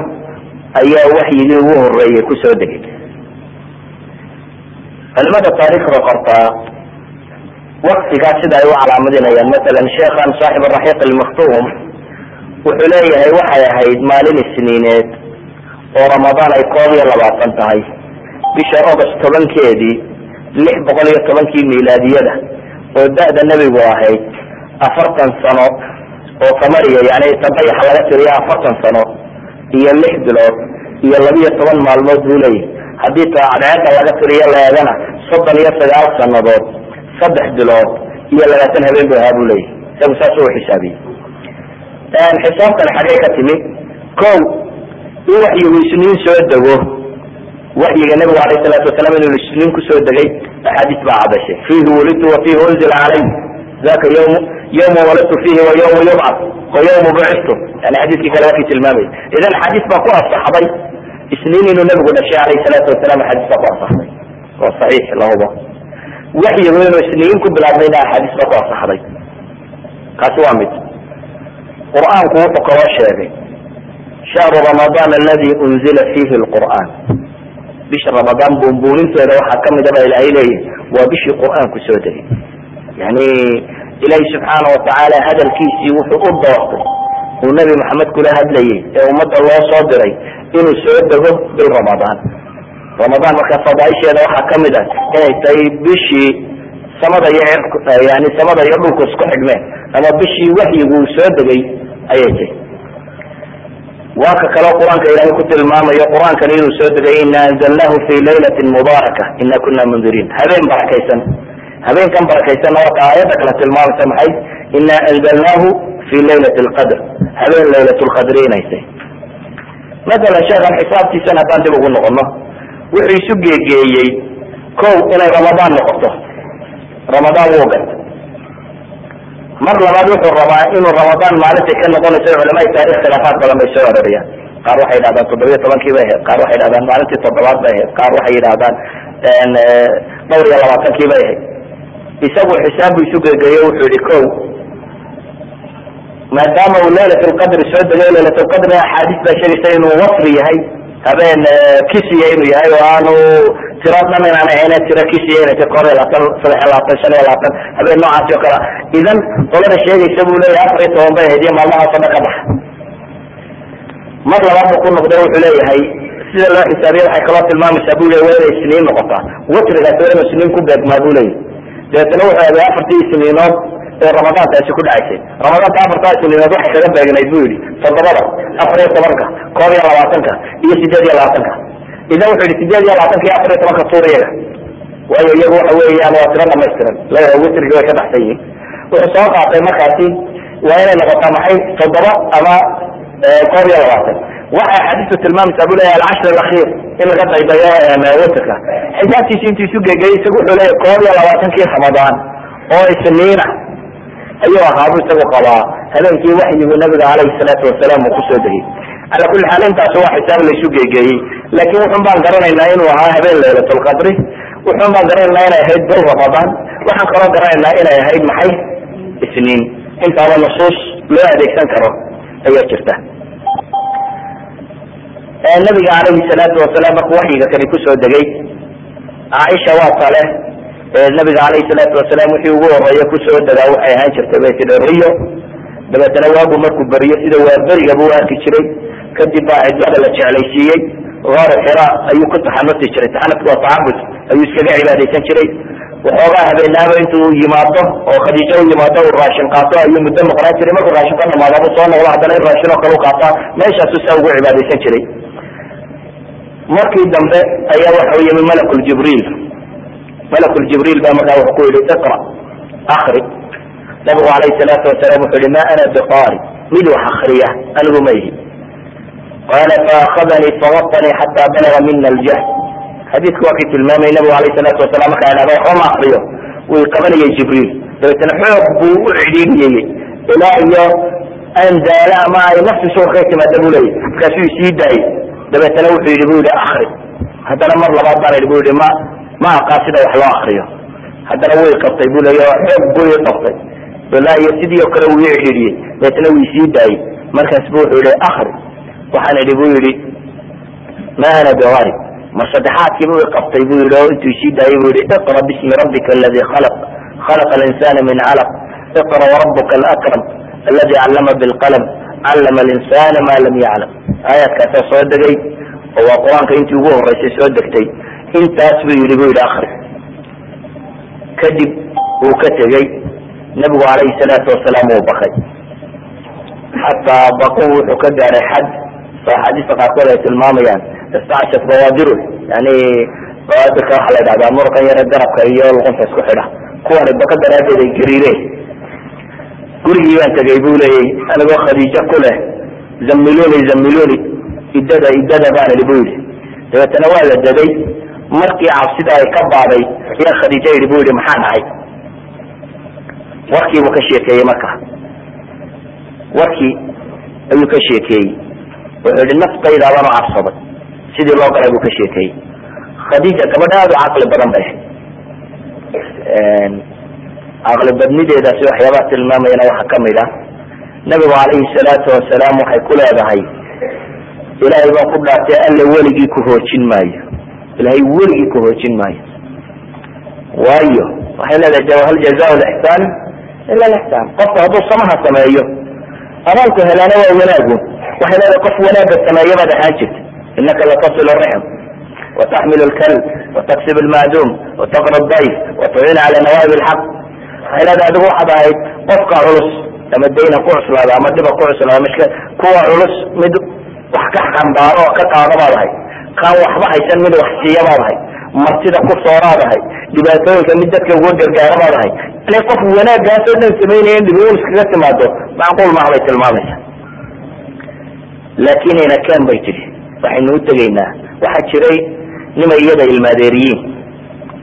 ayaa waxyigii ugu horeeyey ku soo degay. Culimada taariikhda qortaa waktigaa sida ay u calaamadinayaan masalan sheekhan saaxib araxiiq almaktuum wuxuu leeyahay waxay ahayd maalin isniineed oo ramadaan ay koob iyo labaatan tahay. Bisha august tobankeedii lix boqol iyo tobankii milaadiyada oo da-da nebigu ahayd afartan sano oo kamariya yani tabayaxa laga tiriyo afartan sano iyo lix bilood iyo labiyo toban maalmood buu leeyahy haddii cadceeda laga tiriyo leegana soddon iyo sagaal sanadood saddex bilood iyo labaatan habeen bu ahaa bu leeyahy isagu saas u xisaabiyey. Xisaabtan xagee ka timi ko in waxyigu isniin soo dego waxyiga nabigu alayh salaatu wasalaam inuu isniin ku soo degay axaadiis baa cadashay fiihi wulidtu wa fiihi unzila calay daka ym waladtu fiihi wa yawma yubcad wa yawma bucistu yani xadiiskii kale wakii tilmaamay idan xadiis baa ku asaxday isniin inuu nabigu dhashay alayh salaatu wasalaam xadiis baa ku asaxday waa saxiix lahuba waxyigu inuu isniin ku bilaabmayna axaadiis baa ku asaxday kaasi waa mid qur'aanku wuxuu kaloo sheegay shahru ramadaan aladi unzila fiihi lqur'aan bisha ramadaan buunbuuninteeda waxaa ka mid a ba ilaahay leeyahy waa bishii qur'aanku soo degay yani ilaahi subxaana watacaala hadalkiisii wuxuu u doortay uu nabi maxamed kula hadlayay ee ummadda loo soo diray inuu soo dego bil ramadaan. Ramadaan markaa fadaaisheeda waxaa ka mid ah inay tahay bishii samada iyo cirku yani samada iyo dhulku isku xidhmeen ama bishii waxyigu uu soo degay ayay tahy waa ka kaloo qur'aanka ilaahay ku tilmaamayo qur'aankani inuu soo degay ina anzalnahu fi laylatin mubaaraka ina kuna mundiriin habeen barakaysan habeenkan barakaysanna warka aayadda kale tilmaamaysa maxay? Ina anzalnahu fi laylat lqadr habeen laylat lqadri inay tahy masalan sheekhan xisaabtiisan haddaan dib ugu noqono wuxuu isu geegeeyey ko inay ramadaan noqoto. Ramadaan garta mar labaad wuxuu rabaa inuu ramadaan maalintay ka noqonayso culamada taarikh khilaafaad badan bay soo aroriyaan qaar waxay yidhahdaan toddobiya tobankii bay ahayd. Qaar waxay yidhahdaan maalintii toddobaad bay ahayd. Qaar waxay yidhahdaan dhowr iyo labaatankii bay ahayd isagu xisaab buu isu gegeeyo wuxuu yihi ko maadaama uu laylat lqadri soo degay laylat lqadri axaadiis baa sheegaysa inuu wasri yahay habeen kisiya inuu yahay oo aanu tiro dhan inaan ahayne tiro kisiya inay ta kor iyo labaatan saddex iyo labaatan shan iyo labaatan habeen noocaasi oo kale. Idan qolada sheegaysa buu leeyahay afar iyo toban bay ahayd iyo maalmahaasoo dhan ka baxa. Mar labaad bu ku noqda wuxuu leeyahay sida loo xisaabiye waxay kaloo tilmaamaysaa bu leya waa inay isniin noqotaa. Watrigaas waa inuu isniin ku beegmaa bu leeyahy dabeetana wuxuu eegay afartii isniinood ee ramadaantaasi ku dhacaysay ramadaanka afartaa isniinood waxay kaga beegnayd bu yihi toddobada afar iyo tobanka koob iyo labaatanka iyo sideed iyo labaatanka. Idan wuxuu yihi sideed iyo labaatanka iyo afar iyo tobanka tuur iyaga waayo iyagu waxa weeyaan waa tiro dhamaystiran. Witrigi way ka baxsan yihiin wuxuu soo qaatay markaasi waa inay noqotaa maxay toddoba ama koob iyo labaatan waxay axaadiistu tilmaamaysaa bu leeyahay alcashr alakhir in laga daydayo witrka xisaabtiisi intuu isu geegeyay isagu wuxuu leeyahy koob iyo labaatankii ramadaan oo isniina ayuu ahaabu isagu qabaa. Habeenkii waxyigu nabiga calayhi salaatu wasalaam uu ku soo degay. Cala kulli xaal intaas waa xisaab laysu geegeeyey laakiin wuxun baan garanaynaa inuu ahaa habeen laylatulqadri wuxun baan garanaynaa inay ahayd bil ramadaan waxaan kaloo garanaynaa inay ahayd maxay? Isniin. Intaaba nusuus loo adeegsan karo ayaa jirta nabiga calayhi salaatu wasalaam markuu waxyiga kani ku soo degay caaisha waa tale nabiga calayhi salaatu wasalaam wixii ugu horreeya ku soo degaa waxay ahaan jirtay bay tidhi riyo. Dabeetana waagu markuu beriyo sida waaberigabu u arki jiray. Kadib baa cidlada la jeclaysiiyey gaaro xira ayuu ku taxanusi jiray taxanusku waa tacabud ayuu iskaga cibaadaysan jiray. Waxoogaa habeenaaba intuu yimaado oo khadiijo u yimaado uu raashin qaato ayuu muddo maqnaan jiray. Markuu raashin ka dhamaado soo noqdo haddana in raashin oo kale u qaataa meeshaasu saa ugu cibaadaysan jiray markii dambe ayaa waxa u yimi malakul jibriil. Malakul jibriil baa markaa wuxuu ku yihi iqra akri nabigu calayhi salaatu wasalaam wuxuu yihi ma ana biqaari mid wax akriya anigu ma qaala faakadanii fawatanii xataa balaga mina aljahd. Xadiidku waa kii tilmaamay nabigu alayh salaatu wasalam markaa idhahda waxba ma akriyo wuu qabanayay jibriil. Dabeetana xoog buu u cidhiidhiyey ilaa iyo aan ama ay naftiisu kaga timaada buu leeyahy markaasuu isii daayey dabeetana wuxuu yihi bu yihi akri haddana mar labaad baan idhi bu yihi ma ma aqaan sida wax loo akriyo haddana way qabtay bu leey xoog ii qabtay. Iyo sidii oo kale wuu ii cidhiidhiyey dabeetana wuu isii daayey. Markaas bu wuxuu yihi akri waxaan idhi bu yihi ma ana biari mar saddexaadkii bu qabtay bu yihi oo intuu isii daayey bu yihi iqra bismi rabbika aladi khalaq. Khalaqa alinsana min calaq. Iqra warabuka alakram aladi callama bilqalm callama alinsana ma lam yaclam aayaadkaasaa soo degay oo waa qur'aanka intii ugu horeysay soo degtay intaas buu yihi bu yihi akri kadib uu ka tegey nabigu calayhi salaatu wasalaam uu bakay xataa baqu wuxuu ka gaaray xad oo axaadiista qaarkood ay tilmaamayaan istacshaf bawaadirun yani bawaadirka waxaa la yidhahdaa murukan yare garabka iyo luqunta isku xidha kuwani baka daraaddeed ay gariireen gurigii baan tegay bu leeyay anigoo khadiijo ku leh zamiluni zamiluni idada idada baan idhi bu yidhi. Dabeetana waa la daday markii cabsida ay ka baaday ayaa khadiijo yidhi bu yidhi maxaa dhacay warkii buu ka sheekeeyey marka. Warkii ayuu ka sheekeeyey. Wuxuu yihi naftaydaabaan u cabsaday sidii loo galay buu ka sheekeeyey. Khadiija gabadha aada u caqli badan bay ahayd caqli badnideedaasi waxyaabaha tilmaamayana waxaa ka mid ah. Nabigu calayhi salaatu wasalaam waxay ku leedahay ilaahay baan ku dhaartay alla weligii ku hoojin maayo. Ilahay weligii ku hoojin maayo. Waayo waxay leedahay hal jazaa lixsaan ila lixsaan qofku hadduu samaha sameeyo abaalku helaana waa wanaagu. Waxay leedahay qof wanaaga sameeya baad ahaan jirta inaka latasil rixm wataxmil lkalb wataksib lmacduum wataqra dayf watuciin cala nawaib lxaq waxay leedahay adigu waxaad ahayd qofka culus ama dayna ku cuslaada ama dhiba ku cuslaada mishka kuwa culus mid wax ka xambaaro oo ka qaado baad ahay kaan waxba haysan mid wax siiya baad ahay martida ku sooraad ahay dhibaatooyinka mid dadka uga gargaara baad ahay yani qof wanaagaasoo dhan samaynaya in dhibi iskaga timaado macquul maaha bay tilmaamaysa laakin inakaan bay tidhi. Waxaynu u tegaynaa. Waxaa jiray nima iyada ilmaadeeriyiin.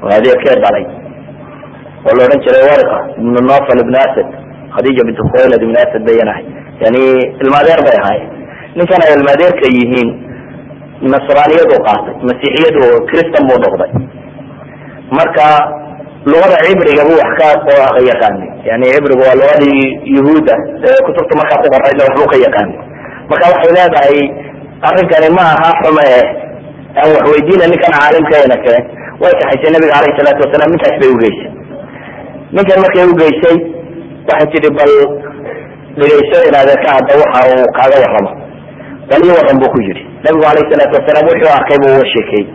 Oo adeerkee dhalay oo la odhan jiray wariqa ibnu nofal ibn asad khadiija bint khuwaylad ibn asad bayanahay yani ilmaadeer bay ahaayeen. Ninkan ay ilmaadeerka yihiin nasraaniyadu qaatay masiixiyadu cristan buu noqday. Marka luqada cibriga buu wax ka yaqaanay. Yani cibriga waa lugadii yahuuda kutubta markaa ku qoraydna waxbuu ka yaqaanay. Marka waxay leedahay arrinkani ma aha xume aan wax weydiina ninkan caalimkeena kale. Way kaxaysay nabiga alayhi salaatu wasalaam ninkaas bay ugeysay ninkan markay ugeysay waxay tihi bal dhegayso in adeerka hadda waxa uu kaaga waramo bal ii waran buu ku yidhi. Nabigu alayhi salaatu wasalaam wuxuu arkay buu uga sheekeeyey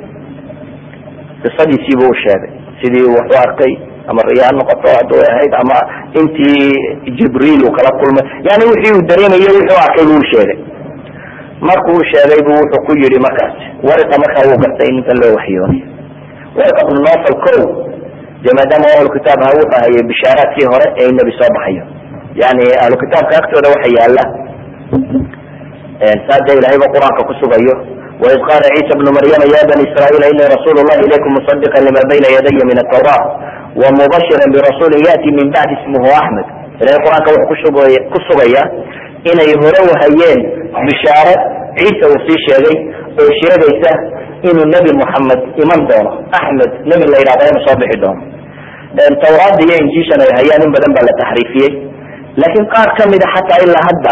qisadiisii buu u sheegay. Sidii wuxuu arkay ama riyaa noqoto hadduu ahayd ama intii jibriil uu kala kulmay. Yani wixii uu dareemaye wuxuu arkay buu sheegay. Markuu sheegay bu wuxuu ku yihi markaas wariqa markaa wuu gartay in ninkan loo waxyoonay wariqa bnu nofal ko de maadaama ahlu kitaab ha wuxuu hayay bishaaraadkii hore ee nebi soo baxayo. Yani ahlu kitaabka agtooda waxa yaalla saa ilahay ba qur'aanka kusugayo waid qaala ciisa bnu maryama ya bani israa'iil ini rasuul llahi ilaykum musadiqa lima bayna yadaya min atawra wamubashira birasuulin yati min bacdi ismuhu axmed ilahay qur'aanka wuxuu kusugay ku sugaya inay hore wahayeen bishaaro ciisa uu sii sheegay oo sheegaysa inuu nebi moxamed iman doono. Axmed nebi la yidhahda inuu soo bixi doono. Tawraada iyo injiishan ay hayaan in badan baa la taxriifiyey laakiin qaar kamida xataa ilaa hadda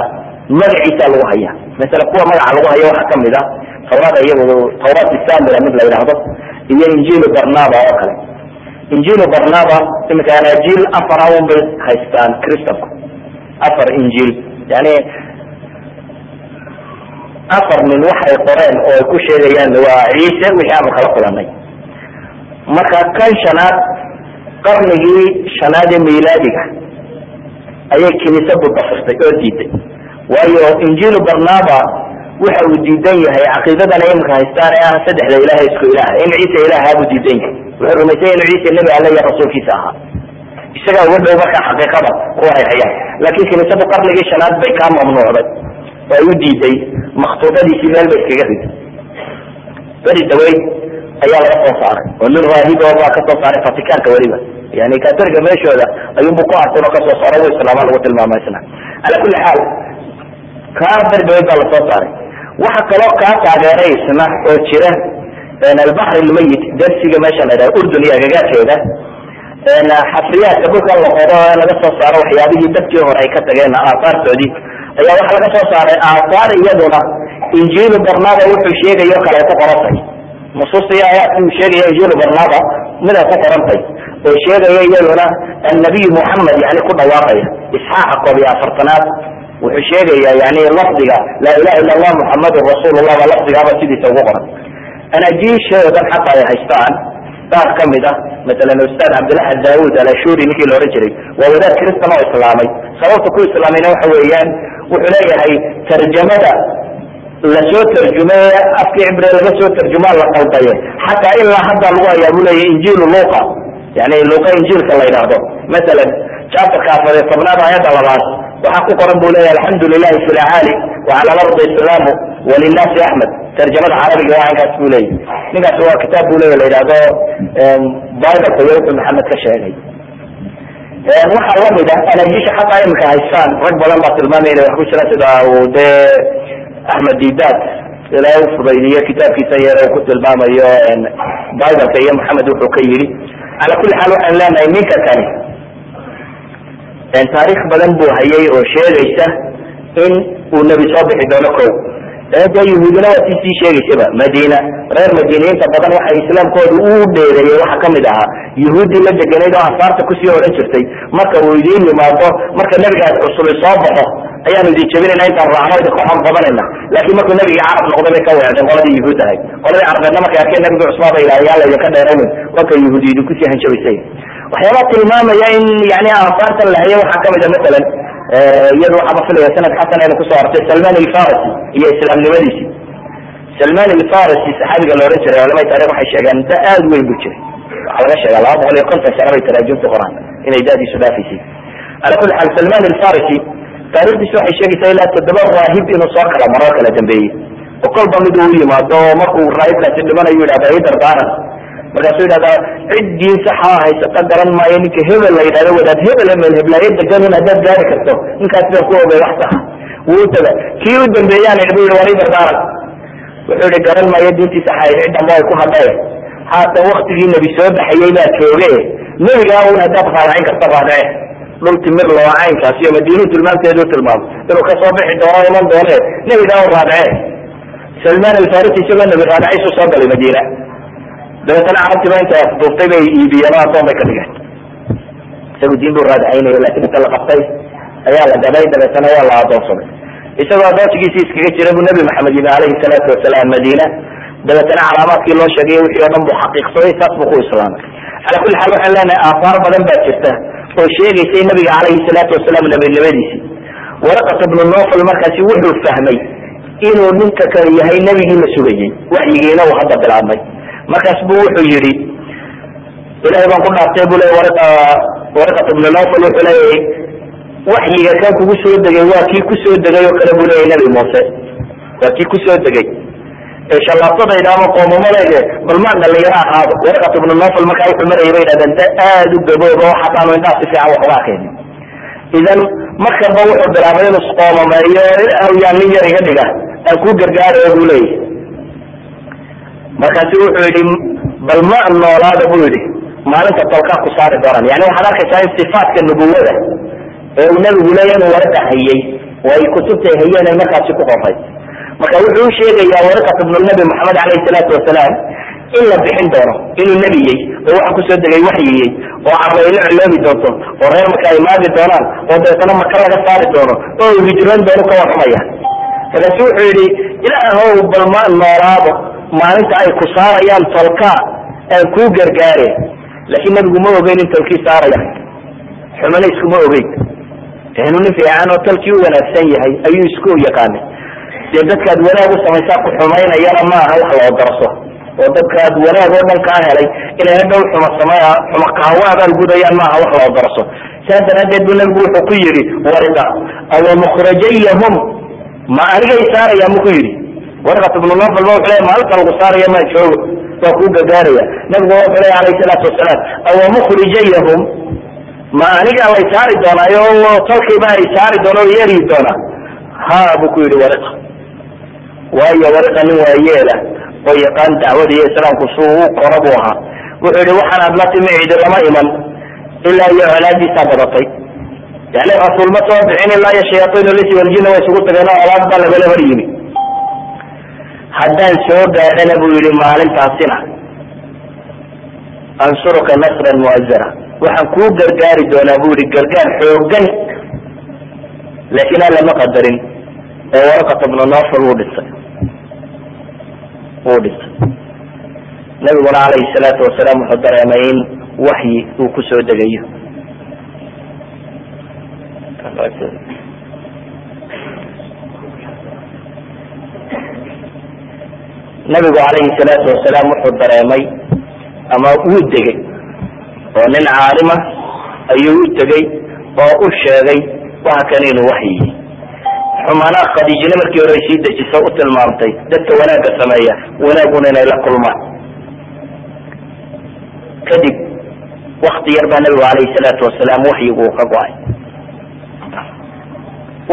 magaciisa lagu haya. Masala kuwa magaca lagu hayo waxaa ka mid a tawraada iyagu tawraat samira mid la yidhaahdo iyo injiilu barnaba oo kale. Injiilu barnaba imika anaajiil afar aun bay haystaan christanku afar injiil. Yani afar nin waxay qoreen oo ay ku sheegayaan waa ciise wixii aanu kala kulanay marka kan shanaad qarnigii shanaad ee milaadiga ayay kiniisadu dafirtay oo diiday. Waayo injiilu barnaba waxa uu diidan yahay caqiidadan imika haystaan ee ah saddexda ilaah isku ilaah in ciise ilaah buu diidan yahay. Wuxuu rumaysay inuu ciise nebi alle iyo rasuulkiisa ahaa. Isagaa uga dhow markaa xaqiiqada kuwa ay hayaan laakiin kiniisadu qarnigii shanaad bay kaa mamnuucday oo ay u diiday maktuudadiisii meel bay iskaga riday beri daweyd ayaa laga soo saaray oo nin raahibo baa ka soo saaray vaticanka weliba. Yani katoliga meeshooda ayuunbu ku arkay oo ka soo saaro islaama lagu tilmaama isna ala kuli xaal kaa beri daweyd baa la soo saaray. Waxa kaloo kaa taageeray isna oo jira albaxr lmayit dersiga meesha la yidhaha urdun iyo agagaarkeeda. Xafriyaadka dhulkan la qodo laga soo saaro waxyaabihii dadkii hore ay ka tageen aahaartoodii ayaa waxaa laga soo saaray aahaar iyaduna. Injiilu barnaba wuxuu sheegayo kale ku qorantay. Nusuustii aayaadkii uu sheegaya injiilu barnaba mid ay ku qorantay. Oo sheegaya iyaduna annabiy muxamed yani ku dhawaaqaya isxaaqa koob iyo afartanaad. Wuxuu sheegaya yani lafdiga laa ilaha illa allah muxamadun rasuulullah baa lafdigaaba sidiisa ugu qoran. Anaajiishoodan xataa ay haystaan. Qaar ka mid a masalan ustaad cabdillaxad daawud alashuri ninkii la odhan jiray waa wadaad kristan oo islaamay. Sababta ku islaamayna waxa weeyaan wuxuu leeyahay tarjamada la soo tarjumay afkii cibre laga soo tarjumaa la qaldaye xataa ilaa hadda lagu hayaa buu leeyahy injiilu luqa yani luqa injiilka la yidhaahdo. Masalan chapterka afar iyo tobnaad aayadda labaad waxaa ku qoran bu leyahy alxamdu lilahi fi lacaali wacala lardi islaamu walinaasi axmed. Tarjamada carabiga waa inkaas bu leyahy ninkaas waa kitaab bu leya la yidhahdo bibleka iyo wuxuu maxamed ka sheegay waxaa la mid ah anajisha xataa imika haystaan. Rag badan baa tilmaamay inay wax ku jiraan sida uu dee axmed didaad ilaa u fudaydiyo kitaabkiisa yar uu ku tilmaamayo bibleka iyo maxamed wuxuu ka yidhi cala kuli xaal waxaan leenahay ninka kani. Taariikh badan buu hayay oo sheegaysa in uu nebi soo bixi doono ko de yahuudina waa tii sii sheegaysaba madina reer madiniyiinta badan waxay islaamkooda u dheereeyey waxaa ka mid ahaa. Yahuuddii la deganayd oo ansaarta ku sii odhan jirtay. Marka uu idiin yimaado marka nebigaas cusubay soo baxo ayaanu idin jebinayna intaan raacno idinka xor badanayna laakiin markuu nebigii carab noqday bay ka weecdeen qoladii yahuud ahayd. Qoladii carabeedna markay arkeen nebigii cusmaa bay ilaha yaa laydinka dheeraynin. Marka yahuudi idinkusii hanjabaysay. Waxyaabaa tilmaamaya in yani ansaartan la hayay waxaa ka mid a masalan iyadu waxaaba filaya sanad xasan aynu ku soo artay salman alfarisi iyo islaamnimadiisi salman alfarisi saxaabiga la odhan jiray culamada taarikh waxay sheegeen da aad weyn bu jiray. Waxaa laga sheega laba boqol iyo konton sano bay taraajumta qoraan inay dadiisu dhaafaysay ala kuli xaal salman alfarisi taarikhdiisi waxay sheegaysaa ilaa toddoba raahib inuu soo kala maro kala dambeeyey oo kolba mid uu yimaado markuu raahibkaasi dhimanayu yidhahda i dardaaran markaasuu yidhahdaa cid diin saxa haysata garan maayo ninka hebel la yidhahdo wadaad hebel meel heblaayo deganun haddaad gaari karto ninkaas baan ku ogay wax saxa wuu taga kii u dambeeyaan bu yidhi war i dardaaran wuxuu yihi garan maayo diintii saxa ay ku hadhaye haatan waktigii nebi soo baxayey baa jooge nebigaa un haddaad raadacin karta raadece dhul timir caynkaas iyo madiinuu tilmaamteedu tilmaamo inuu ka soo bixi doono iman doone nebigaa un raadece salman alfarisi isagoo nebi raadacaysu soo galay madiina dabeetana carabtiiba inta duubtay bay iibiyeen oo adoon bay ka dhigeen. Isagu diin buu raadacaynaya laakiin inta la qabtay ayaa la gaday dabeetana waa la adoonsaday. Isagoo adoonsigiisi iskaga jira buu nabi maxamed yimi alayhi salaatu wasalaam madiina. Dabeetana calaamaadkii loo sheegay wixii o dhan buu xaqiiqsaday saas buu ku islaamay. Cala kuli xaal waxaan leenahay aafaar badan baa jirta oo sheegaysay nabiga calayhi salaatu wasalaam nabinimadiisi waraqat ibnu nofal markaasi wuxuu fahmay inuu ninka kale yahay nebigii la sugayey waxyigiina uu hadda bilaabmay markaas bu wuxuu yihi ilahay baan ku dhaaftay bu le waraqat ibnu nofal wuxuu leeyahay waxyiga kan kugu soo degay waa kii ku soo degay oo kale bu leeyahy nabi muuse. Waa kii ku soo degay. Shallaabtadayda ama qoomamadayde bal maan dhalinyaro ahaado waraqat ibnu nofal markaa wuxuu marayay bay dhahdeen da aada u gabooba oo xataanu indhaha si fiican wax uga arkaynin. Idan markanba wuxuu bilaabay inuu isqoomameeyo yaa nin yar iga dhiga aan ku gargaarayo bu leeyahy markaasu wuxuu yihi bal ma noolaada bu yihi maalinta tolkaa ku saari doonaan. Yani waxaad arkaysaa in sifaatka nubuwada ee uu nebigu leeya inuu hayey oo ay kutubtay hayeen ay markaasi ku qoray. Marka wuxuu u sheegayaa waraqat ibnu nabi maxamed alayhi salaatu wasalaam in la bixin doono inuu nebiyey oo waxa ku soo degay waxyiyey oo carbaylo ciloobi doonto oo reer marka ay maagi doonaan oo dabeetana maka laga saari doono oo hijroon doono ka warramaya. Markaasu wuxuu yihi ilaahow bal ma noolaado maalinta ay ku saarayaan tolka aan kuu gargaare. Laakiin nabigu ma ogeyn in tolkii saaraya. Xumana iskuma ogeyn. Inuu nin fiican oo tolkii u wanaagsan yahay ayuu isku yaqaanay dee dadkaad wanaag u samaysaa ku xumaynayana maaha wax la odarso oo dadkaad wanaag oo dhan kaa helay inay hadhow xuma samay xuma kahwa abaal gudayaan maaha wax la odarso saas daraadeed bu nabigu wuxuu ku yihi warida awa mukhrajayahum ma anigay saaraya mu ku yidhi warqat ibnu nofal ba wuxuu le maalinta lagu saaraya maa joogo waa kuu gargaaraya nabigu wuxuu ley alayhi salaatu wasalaam awa mukhrijayahum? Ma aniga lay saari doonaayo tolkiiba ay saari doona o yeeri doonaa. Ha buu ku yihi wariqa. Waayo wariqa nin waa yeela. Oo yaqaan dacwada iyo islaamku suu u qora buu ahaa. Wuxuu yihi waxaan aad la timi cidi lama iman ilaa iyo colaadiisaa badatay. Yani rasuul ma soo bixin ilaa iyo shayaaiin lisi waljina way isugu tageen oo colaad baa lagala hor yimi haddaan soo gaadhana buu yihi maalintaasina ansuruka nasran muazara waxaan kuu gargaari doonaa bu yihi gargaar xoogan laakiin alla ma qadarin. Oo waraqat ibnu nofal wuu dhisay wuu dhisay nabiguna calayhi salaatu wasalaam wuxuu dareemay in waxyi uu ku soo degayo nabigu calayhi salaatu wasalaam wuxuu dareemay ama wuu degay oo nin caalima ayuu u tegey oo u sheegay waxa kan inuu waxyihi xumaanaa khadiijina markii hore sii dejiso u tilmaamtay dadka wanaagga sameeya wanaaguna inay la kulmaan. Kadib wakti yar baa nabigu alayhi salaatu wasalaam waxyigu uu ka go'ay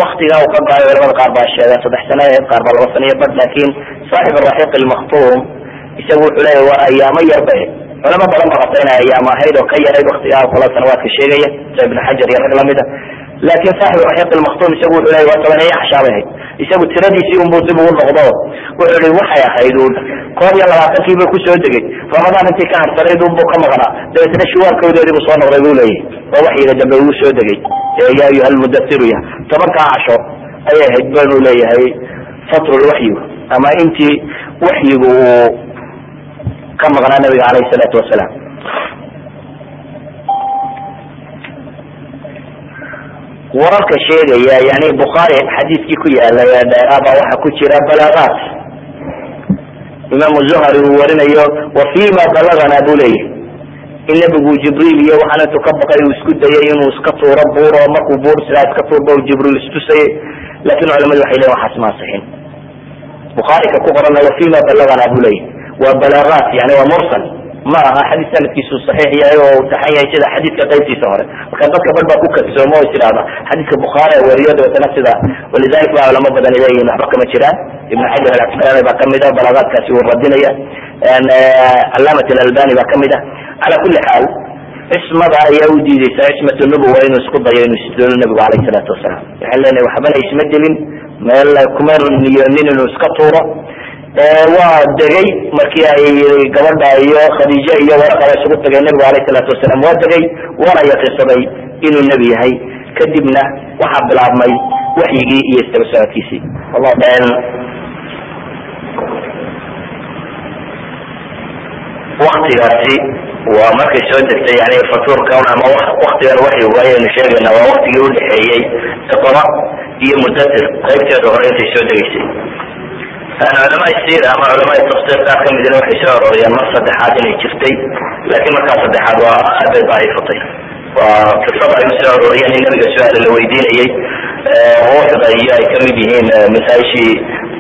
waktigaa uu go'ay culamada qaar baa sheegeen saddex sano aheyd qaar baa laba sano iyo bad laakin saaxib araxiiq almaktuum isagu wuxuu leeya waa ayaamo yarba culamo badan ba qabta inay ayaamo ahayd oo ka yarayd waktigaa kala sanawaadka sheegaya sa ibnu xajar iyo rag lamida laakin saaxib raxiiq almaktuum isagu wuxuu leya waa tobaneeyo cashaabay ahayd isagu tiradiisii unbuu dib ugu noqdo wuxuu i waxay ahayd un koob iyo labaatankiiba ku soo degay ramadaan intii ka harsanayd unbuu ka maqnaa dabeetna shuwaarkoodeedii buu soo noqday buu leeyahy oo waxyiga dambe uu soo degay ya ayuha lmudasiru ya tobankaa casho ayay ahayd banu leeyahay fatrulwaxyigu ama intii waxyigu uu ka maqnaa nabiga alayhi salaatu wasalaam wararka sheegaya yani bukhaari xadiiskii ku yaalla ee dheeraaba waxaa ku jira balaagaat imaamu zuhari uu warinayo wa fima balagana buu leeyahy in nebigu jibriil iyo waxaan intuu ka baqay uu isku dayay inuu iska tuuro buur oo markuu buur sidaa iska tuurba u jibriil istusayay laakiin culamadu waxay leyin waxaas ma asixin bukhaarika ku qorana wa fima balagana buu leeyahy waa balaagaat yani waa mursal ma aha xadiis sanadkiisu saxiix yahay oo taxan yahay sida xadiidka qaybtiisa hore. Marka dadka bal baa ku kadsoomo o is idhahda xadiidka bukhaari wariyo dabeetana sida walidalik baa culamo badan leeyihiin waxba kama jiraan. Ibn xajar alcasqalaani baa ka mid a balaagaadkaasi uu radinaya. Calaamat alalbani baa ka mid a cala kuli xaal cismada ayaa u diideysa cismat nubuwa inuu isku dayo inuu isdilo nabigu alayh salaatu wasalaam. Waxaan leenahay waxbana isma dilin meel kuma niyoonin inuu iska tuuro waa degay markii ay gabadha iyo khadiije iyo waraqaba isugu tageen nabigu alayh salaatu wasalaam. Waa degay waana yaqiinsaday inuu nebi yahay. Kadibna waxaa bilaabmay waxyigii iyo istaba socodkiisii waktigaasi waa markay soo degtay yani fatuurkan ama waktigan waxyigu ayaynu sheegayna waa waktigii udhexeeyey iqra iyo mudatir qaybteeda hore intay soo degeysay culamaa sir ama culamaa tafsir qaar kamidna waxay soo arooriyeen mar saddexaad inay jirtay laakiin markaa saddexaad waa aad bay daciifatay. Waa qisada ay u soo arooriyeen in nabiga su'aala la weydiinayey ruuxda iyo ay ka mid yihiin masaa-ishii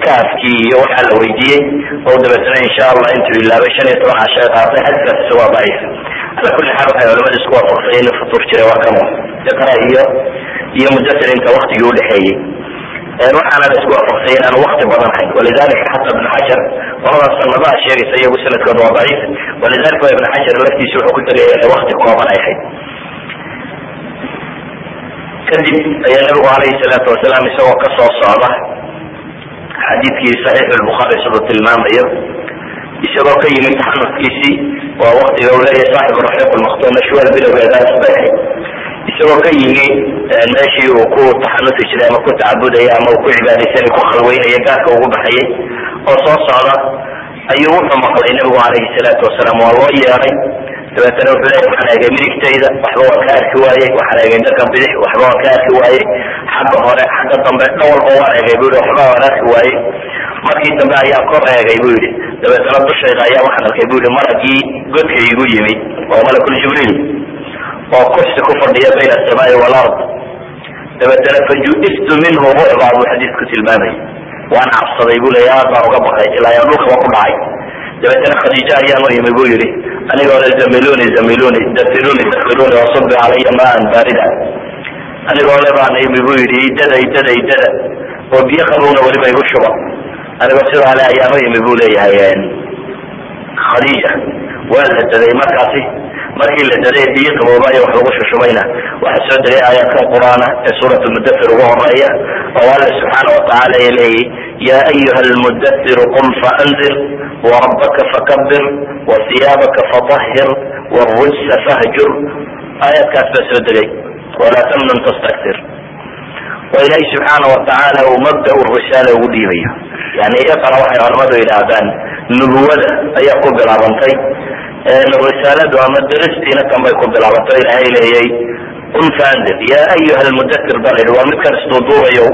kaafkii iyo waxaa la weydiiyey. Oo dabeetna insha allah intuu ilaabay shan iyo toban casha qaatay xadiskaas isagoo daciif. Ala kuli xaal waxay culamadu isku waafaqsay in futuur jiray waa kamo iqra iyo iyo mudatir inta waktigii udhexeeyey waxaana la isku waafaqsay inaan wakti badan hayn. Walidalika xata ibn xajar qoladaa sanadaha sheegaysa iyagu sanadkooda waa daciif. Walidalika ibn xajar laftiisa wuxuu ku tegay wakti kooban ay hayd. Kadib ayaa nabigu alayhi salaatu wasalaam isagoo ka soo socda xadiidkii saxiix lbukhaari siduu tilmaamayo isagoo ka yimid taxanufkiisii waa waktiga uu leeyahay saaxib raxiiq lmaktuum mashwaal bilowgeedaas bay ahayd isagoo ka yimi meeshii uu ku taxanufi jiray ama ku tacabudaya ama uu ku cibaadaysanay ku khalweynaya gaarka ugu baxayay oo soo socda ayuu wuxuu maqlay nabigu alayhi salaatu wasalaam. Waa loo yeeday dabeetana wuxuu leeya waxaan eegay midigtayda waxba waan ka arki waayey waxaan eegay dhanka bidix waxba waan ka arki waayey. Xagga hore xagga dambe dhan walba waan eegay bu yihi waxba waan arki waayey. Markii dambe ayaa kor eegay bu yihi dabeetana dushayda ayaa waxaan arkay bu yihi malagii godka igu yimid oo malakul jibriil oo kursi ku fadhiya bayna asamaai walard dabeetana fajuistu minhu rucbaa buu xadiisku tilmaamay. Waan cabsaday bu leya aad baan uga baqay ilaa yan dhulkaba ku dhacay. Dabeetana khadiija ayaan u imi bu yihi anigoo le zamiluni zamiluni dafiruni dafiruni wasubi calaya maan baarida anigoo le baan imi bu yihi idada idada idada oo biyo qabowna weliba igu shuba. Anigoo sidaa le ayaan u imi bu leeyahay khadiija waa la daday markaasi. Markii la daday biyo qaboobayo wax lagu shushubayna waxaa soo degay aayaadkan qur'aana ee suurat lmudafir ugu horreeya oo alla subxaana watacaala ee leeyahy ya ayuha lmudafir qum faanzir warabaka fakabir wasiyaabaka fatahir wrujsa fahjur. Aayaadkaas baa soo degay walaa tamnun tastaktir oo ilaahi subxaana watacaala uu mabda risaala ugu dhiibayo yani iqra waxay culamadu yidhaahdaan nubuwada ayaa ku bilaabantay risaaladu ama daristiina kan bay ku bilaabanto ilaahay leeyay. Qum faandir. Ya ayuha lmudatir baa yidhi waa midkan isduuduubayo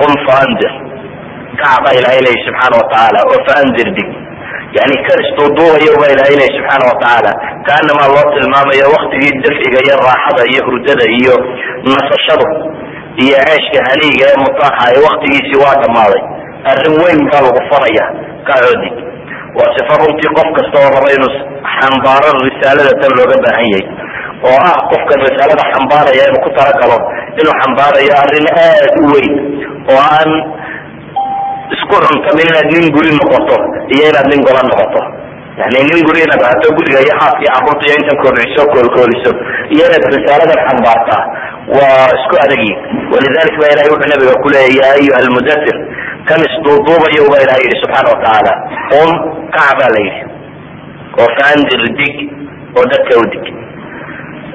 qum faandir. Kacba ilaahay leeyay subxaana watacaala oo faandir dig yani kan isduuduubayo ba ilahay ley subxaana watacaala kaanamaa loo tilmaamayo waktigii dafciga iyo raaxada iyo hurdada iyo nasashadu iyo ceeshka haniiga ee mutaaxa ee waktigiisii waa dhammaaday. Arrin weyn baa lagu faraya kacoodig waa sifa runtii qof kasta oo raba inuu xambaaro risaalada tan looga baahan yahay. Oo ah qofkan risaalada xambaaraya inuu ku talagalo inuu xambaarayo arrin aad u weyn. Oo aan isku cuntamin inaad nin guri noqoto iyo inaad nin gola noqoto. Yani nin guri inaad ahaato guriga iyo xaaska iyo carruurta iyo intan koorciso koolkooliso iyo inaad risaaladan xambaartaa waa isku adagyi walidalik ba ilahay wuxuu nabiga kuleeya ya ayuha almudathir kan isduuduubayo ba ilahay yihi subxaana watacaala qum kac baa la yidhi oo faandir dig oo dadka u dig.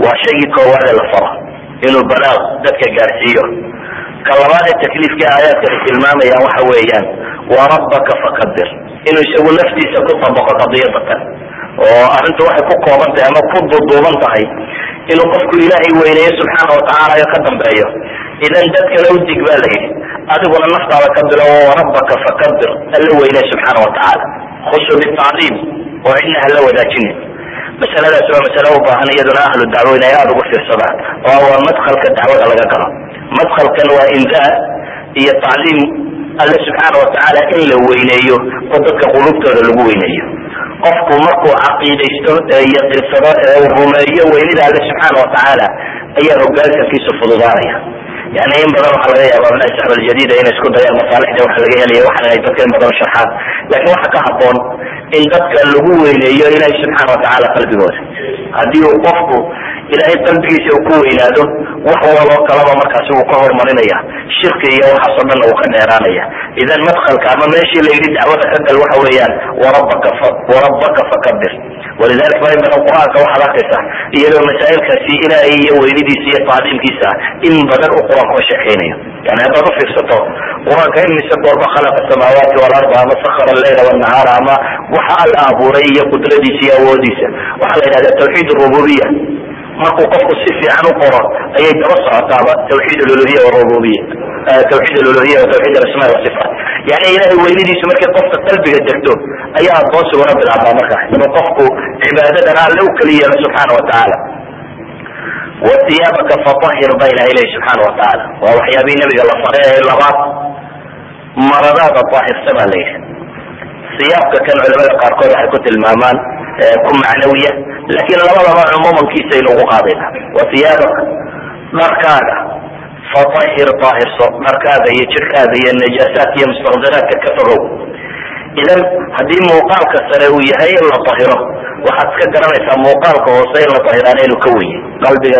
Waa shaygii koowaade la faro inuu balaaq dadka gaarsiiyo. Ka labaad ee takliifka aayaadkani tilmaamayaan waxa weeyaan warabbaka fakabir inuu isagu naftiisa ku tabaqo qadiyada tan oo arrintu waxay ku kooban tahay ama ku duduuban tahay inuu qofku ilaahay weyneeyo subxaana watacaala iyo ka dambeeyo. Idan dadkana u dig ba la yidhi adiguna naftaada ka bilowo warabbaka fakabir alla weyney subxaana watacaala khusu bitacdiim oo cidna hala wadaajinin. Masaladaas waa masale u baahan iyaduna ahlu dacwo inay aada ugu fiirsadaan. Oo waa madhalka dacwada laga galo. Madhalkan waa indaa iyo tacliim alle subxaana watacaala in la weyneeyo oo dadka qulubtooda lagu weyneeyo. Qofku markuu caqiidaysto ee yaqiinsado ee rumeeyo weynida alle subxaana watacaala ayaa hoggaansankiisu fududaanaya yani in badan waxaa laga yaaba abnaa saxba aljadiida inay isku dayaan masaalixda waxa laga helaya waxan ay dadka in badan sharxaan laakiin waxa ka haboon in dadka lagu weyneeyo ilahay subxaana watacaala qalbigooda. Haddii uu qofku ilahay qalbigiisa uu ku weynaado wax waloo kalaba markaasi wuu ka horumarinaya shirki iyo waxaasoo dhanna wuu ka dheeraanaya. Idan madhalka ama meeshii la yidhi dacwada ka gal waxa weeyaan warabaka warabbaka fakabir walidalik ba in badan qur'aanka waxaad arkaysa iyadoo masaa'ilkaasi ilaahay iyo weynidiisa iyo tacdiimkiisa in badan uu qur'aanku ka sheekeynayo. Yani haddaad ufiirsato qur'aanka imise goorba khalaqa samaawaati walarda ama sakara alleyla wanahaara ama waxa alla abuuray iyo qudradiisa iyo awoodiisa. Waxaa la yidhahda tawxiid rububiya markuu qofku si fiican u qoro ayay daba socotaaba tawxiid aluluhiya warububiya tawxiid aluluhiya wa tawxiid alasmaa wasifaat yani ilahay weynidiisu markay qofka qalbiga degto ayaa addoonsiguna bilaabaa markaa inuu qofku cibaadadana alle u keli yeelo subxaana watacaala waiyaabaka fatahir ba ilahay lehi subxaana watacaala waa waxyaabihii nabiga la faray ee labaad maradaada daahirsa baa la yidhi. Siyaabka kan culamada qaarkood waxay ku tilmaamaan ku macnawiya laakiin labadaba cumuumankiisaynu ugu qaadayna. Wa iyaabaka dharkaaga fatahir daahirso dharkaaga iyo jirkaaga iyo najaasaadka iyo mustaqdiraadka ka fogow. Idan haddii muuqaalka sare uu yahay in la dahiro waxaad iska garanaysaa muuqaalka hoose in la dahiraana inuu ka wenye qalbiga